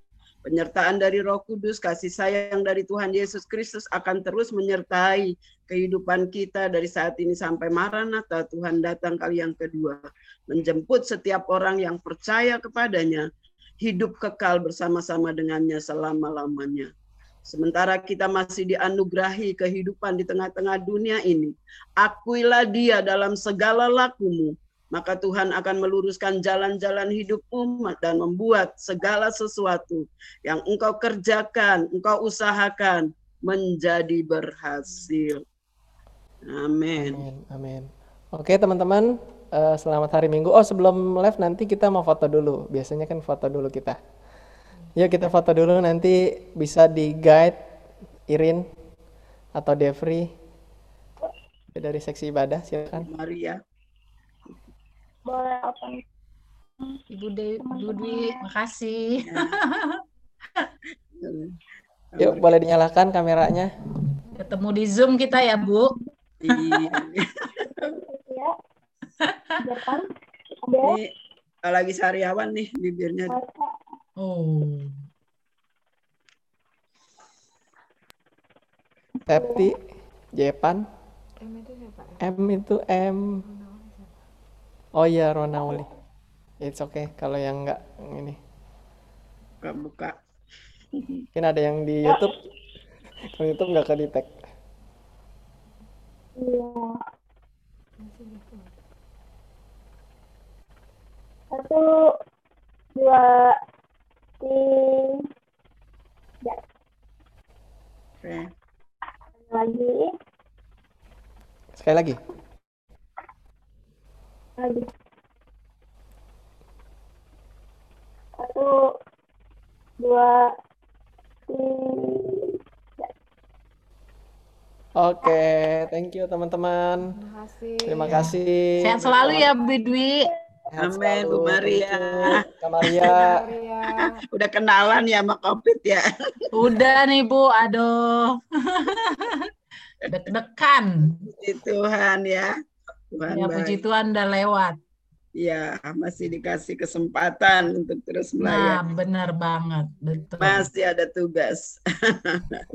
Penyertaan dari Roh Kudus, kasih sayang dari Tuhan Yesus Kristus akan terus menyertai kehidupan kita dari saat ini sampai Maranatha Tuhan datang kali yang kedua. Menjemput setiap orang yang percaya kepadanya, hidup kekal bersama-sama dengannya selama-lamanya. Sementara kita masih dianugerahi kehidupan di tengah-tengah dunia ini, akuilah dia dalam segala lakumu, maka Tuhan akan meluruskan jalan-jalan hidupmu dan membuat segala sesuatu yang engkau kerjakan, engkau usahakan menjadi berhasil. Amin. Amin. Amin. Oke teman-teman, eh, selamat hari Minggu. Oh sebelum live nanti kita mau foto dulu. Biasanya kan foto dulu kita. Yuk kita foto dulu nanti bisa di guide Irin atau Devri dari seksi ibadah silakan. Maria. Boleh open Ibu De Ibu Dwi, makasih. Yuk boleh dinyalakan kameranya. Ketemu di Zoom kita ya, Bu. Iya. ya Ini lagi sariawan nih bibirnya. Oh. Septi, Jepan, M itu siapa? M itu M. Oh iya Ronauli. It's okay kalau yang enggak ini. Buka-buka. Mungkin ada yang di YouTube. Kalau YouTube nggak ke detect. iya satu dua tiga Oke. lagi Sekali lagi. Lagi satu dua tiga Oke, thank you teman-teman. Terima kasih. Terima kasih. Sehat selalu ya, Bu Dwi. Sehat Amin, Bu. Maria. Maria. Udah kenalan ya sama COVID ya. Udah nih, Bu. Aduh. (laughs) Deg-degan. Puji Tuhan ya. Tuhan Ya, baik. puji Tuhan udah lewat. Ya, masih dikasih kesempatan untuk terus Nah, melayani. benar banget. Betul. Masih ada tugas. (laughs)